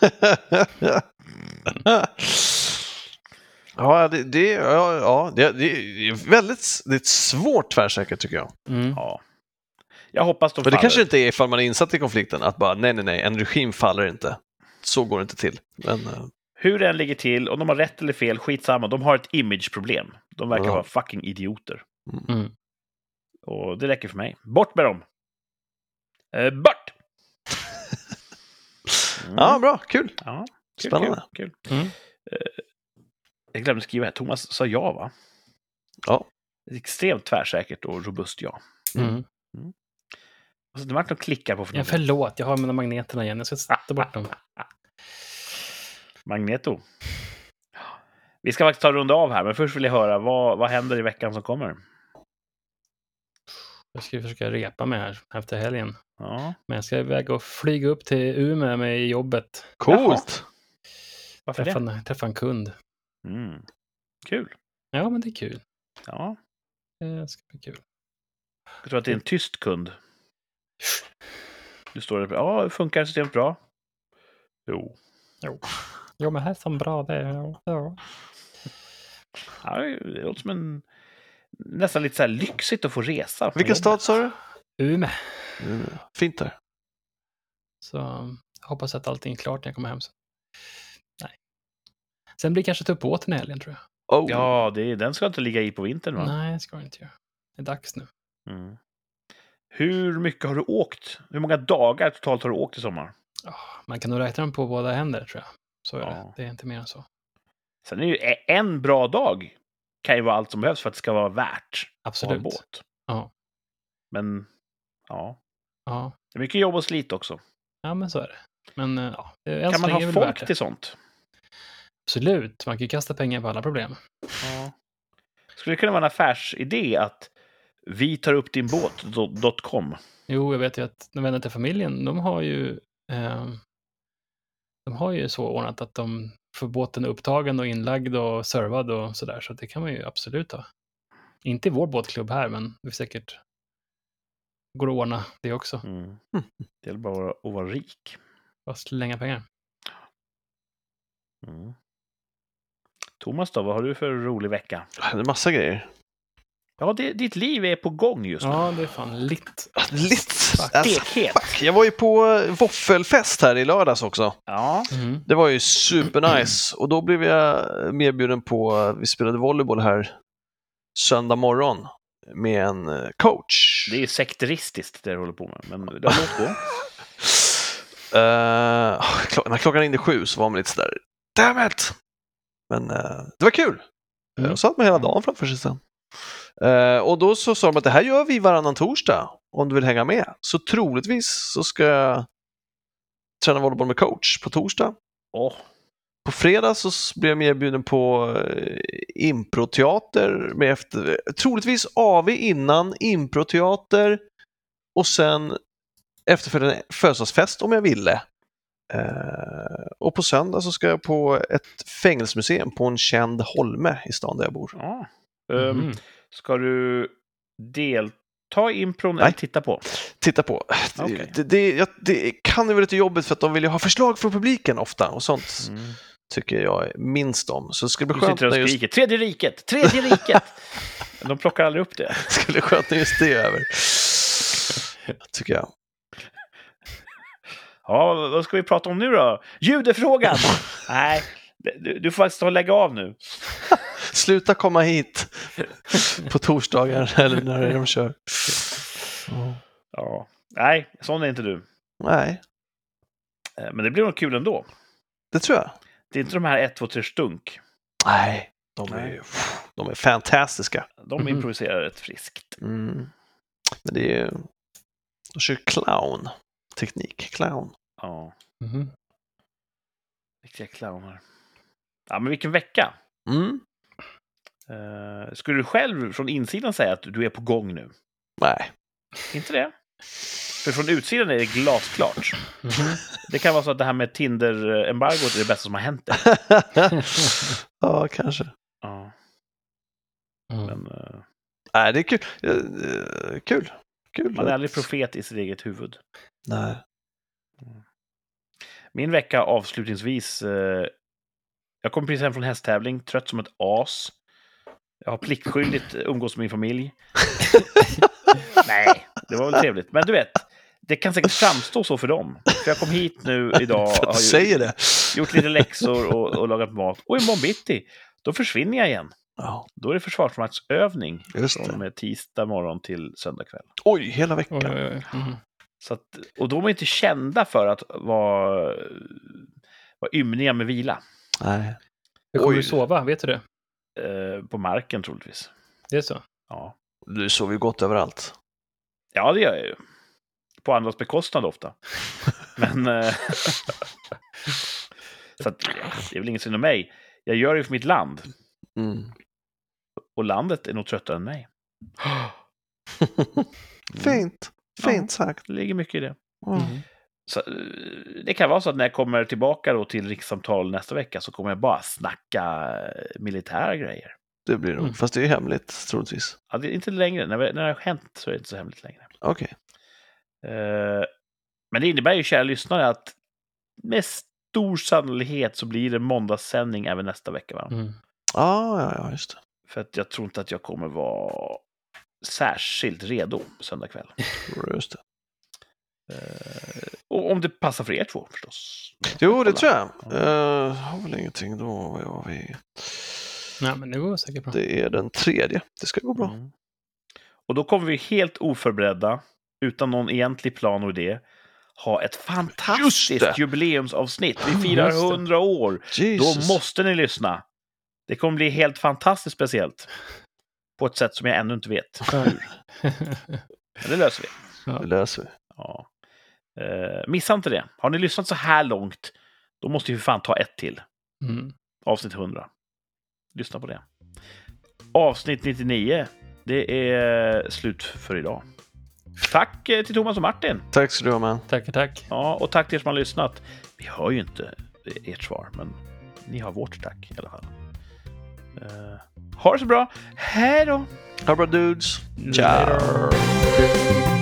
ja, det, det, ja, ja det, det är väldigt det är ett svårt tvärsäkert tycker jag. Mm. Ja. Jag hoppas de För det faller. kanske inte är ifall man är insatt i konflikten att bara nej, nej, nej, en regim faller inte. Så går det inte till. Men eh, Hur det än ligger till, om de har rätt eller fel, skitsamma. De har ett imageproblem. De verkar Ja. vara fucking idioter. Mm. Och det räcker för mig. Bort med dem! Eh, bort! Mm. ja, bra, kul. Ja, kul, Spännande. Kul, kul. Mm. Jag glömde skriva här. Thomas sa ja, va? Ja. Extremt tvärsäkert och robust ja. Mm. Alltså, det vart något klickar på för Ja, förlåt, jag har mina magneterna igen. Jag ska ta bort dem. Magneto. Vi ska faktiskt ta runda av här, men först vill jag höra vad, vad händer i veckan som kommer? Jag ska försöka repa mig här efter helgen. Ja, Men jag ska iväg och flyga upp till Umeå med jobbet. Coolt. varför Träffa det? en, träffa en kund. Mm. Kul. Ja, men det är kul. Ja, Det ska bli kul. jag tror att det är en tyst kund. Du står där, ja, funkar systemet bra? Jo. Jo, men här är som bra det. Ja. Ja. Ja, det låter som en... Nästan lite så här lyxigt att få resa. Vilken jobbet. stad sa du? Umeå. Mm, Fint där. Så jag hoppas att allting är klart när jag kommer hem. Sen. Sen blir det kanske ta upp båten i helgen tror jag. Oh. Ja, det, den ska inte ligga i på vintern va? Nej, det ska jag inte göra. Det är dags nu. Mm. Hur mycket har du åkt? Hur många dagar totalt har du åkt i sommar? Ah, man kan nog räkna dem på båda händer tror jag. Så är Ja. det. Det är inte mer än så. Sen är ju e- en bra dag kan ju vara allt som behövs för att det ska vara värt att ha en Absolut. båt. Ja. Men ja, Ja. det är mycket jobb och slit också. ja, men så är det. Men eh, ja, Kan man ha folk till sånt? Absolut. Man kan ju kasta pengar på alla problem. Ja. Skulle det kunna vara en affärsidé att vi tar upp din båt.com? Jo, jag vet ju att de vänner till familjen, de har ju eh, de har ju så ordnat att de får båten upptagen och inlagd och servad och sådär. Så det kan man ju absolut ha. Inte i vår båtklubb här, men är säkert går att ordna det också. Mm. Det gäller bara att vara- att vara rik. Bara slänga pengar. Mm. Thomas då, vad har du för rolig vecka? Det är massa grejer. Ja, det, ditt liv är på gång just nu. Ja, det är fan litt. Fuck. Alltså, fuck. Jag var ju på våffelfest här i lördags också. Ja, Mhm. Det var ju supernice och då blev jag medbjuden på, vi spelade volleyboll här söndag morgon med en eh, coach. det är ju sekteristiskt det du håller på med, men det har låtit gå. Klo- när klockan ringde sju så var man lite sådär, damn it! Men eh, det var kul. Mm. Jag satt med hela dagen framför sig sen. Eh, och då så sa de att det här gör vi varannan torsdag om du vill hänga med. Så troligtvis så ska jag träna volleyboll med coach på torsdag. Åh, På fredag så blev jag medbjuden på eh, improteater med efter, troligtvis AV innan, improteater och sen efterföljande födelsedagsfest om jag ville. Eh, och på söndag så ska jag på ett fängelsemuseum på en känd holme i stan där jag bor. ja. Ehm, Mhm. ska du delta i impron Nej. eller titta på? Titta på. Okej. Det, det, det kan ju vara lite jobbigt för att de vill ju ha förslag från publiken ofta och sånt Mm. tycker jag minst om. Så det skulle bli Du skönt när just skriker Tredje riket! Tredje riket! De plockar aldrig upp det. skulle bli skönt när just det är över. Tycker jag. Ja, vad ska vi prata om nu då? Judefrågan! Nej, du, du får faktiskt ta och lägga av nu. Sluta komma hit på torsdagar eller när det är de kör. Ja. Ja. Nej, sån är inte du. Nej, Eh, Men det blir nog kul ändå. det tror jag. Det är inte de här 1, 2, 3 stunk. Nej, de är, Nej. de är fantastiska. De Mhm. improviserar rätt friskt. Mm. Men det är ju... De kör clown. Teknik. Clown. Ja, Mhm. riktiga clowner. Ja, men vilken vecka! Mm. Uh, skulle du själv från insidan säga att du är på gång nu? Nej. Inte det? För från utsidan är det glasklart. Mhm. Det kan vara så att det här med Tinder-embargot är det bästa som har hänt dig. ja, kanske. Ja, Mm. men eh, Nej, det är kul. Eh, Kul. Kul. man är aldrig profet i sitt eget huvud. Nej. Min vecka avslutningsvis. Eh, jag kom precis hem från hästtävling, trött som ett as. Jag har pliktskyldigt umgås med min familj. Nej, det var väl trevligt. Men du vet, det kan säkert framstå så för dem. För jag kom hit nu idag För och att har säger det. gjort lite läxor och, och lagat mat. Och imorgon bitti, då försvinner jag igen. Ja, Då är det försvarsmaktsövning just från det. med tisdag morgon till söndag kväll. Oj, hela Oj, veckan. oj, oj. Mhm. Så att, och de är inte kända för att vara, vara ymniga med vila. Nej. Hur kommer Oj. du sova? Vet du det? Eh, på marken troligtvis. Det är så? Ja. Du sover ju gott överallt. ja, det gör jag ju. På andras bekostnad ofta. Men... Eh, så att, det är väl inget synd om mig. Jag gör det ju för mitt land. Mm. Och landet är nog tröttare än mig. Fint. Fint sagt. Det ligger mycket i det. Mm. Så, eh, det kan vara så att när jag kommer tillbaka då till rikssamtal nästa vecka så kommer jag bara snacka eh, militära grejer. Det blir det nog. Mm. Fast det är ju hemligt, troligtvis. Ja, det är inte längre. När, vi- när det har hänt så är det inte så hemligt längre. Okej. Eh, men det innebär ju, kära lyssnare, att med stor sannolikhet så blir det måndagssändning även nästa vecka. Va? Mm. Ja, ja, ja, just det. För att jag tror inte att jag kommer vara särskilt redo söndag kväll. Just det. Eh, och om det passar för er två förstås. Jo, det tror jag. Uh, har väl ingenting då. Vad har vi? Nej, men det går säkert bra. Det är den tredje. Det ska gå bra. Mm. Och då kommer vi helt oförberedda, utan någon egentlig plan och idé, ha ett fantastiskt jubileumsavsnitt. Vi firar Just det. 100 år. Jesus. Då måste ni lyssna. Det kommer bli helt fantastiskt speciellt. På ett sätt som jag ännu inte vet. Men det löser vi. Det löser vi. Ja. Eh, missa inte det. Har ni lyssnat så här långt, då måste vi för fan ta ett till. Mm. Avsnitt 100. Lyssna på det. Avsnitt 99. Det är slut för idag. Tack eh, till Thomas och Martin. Tack ska du ha, man. Tack, tack. Ja, och tack till er som har lyssnat. Vi hör ju inte ert svar, men ni har vårt tack i alla fall. Eh, ha det så bra. Hej då! Ha det bra, dudes. Later.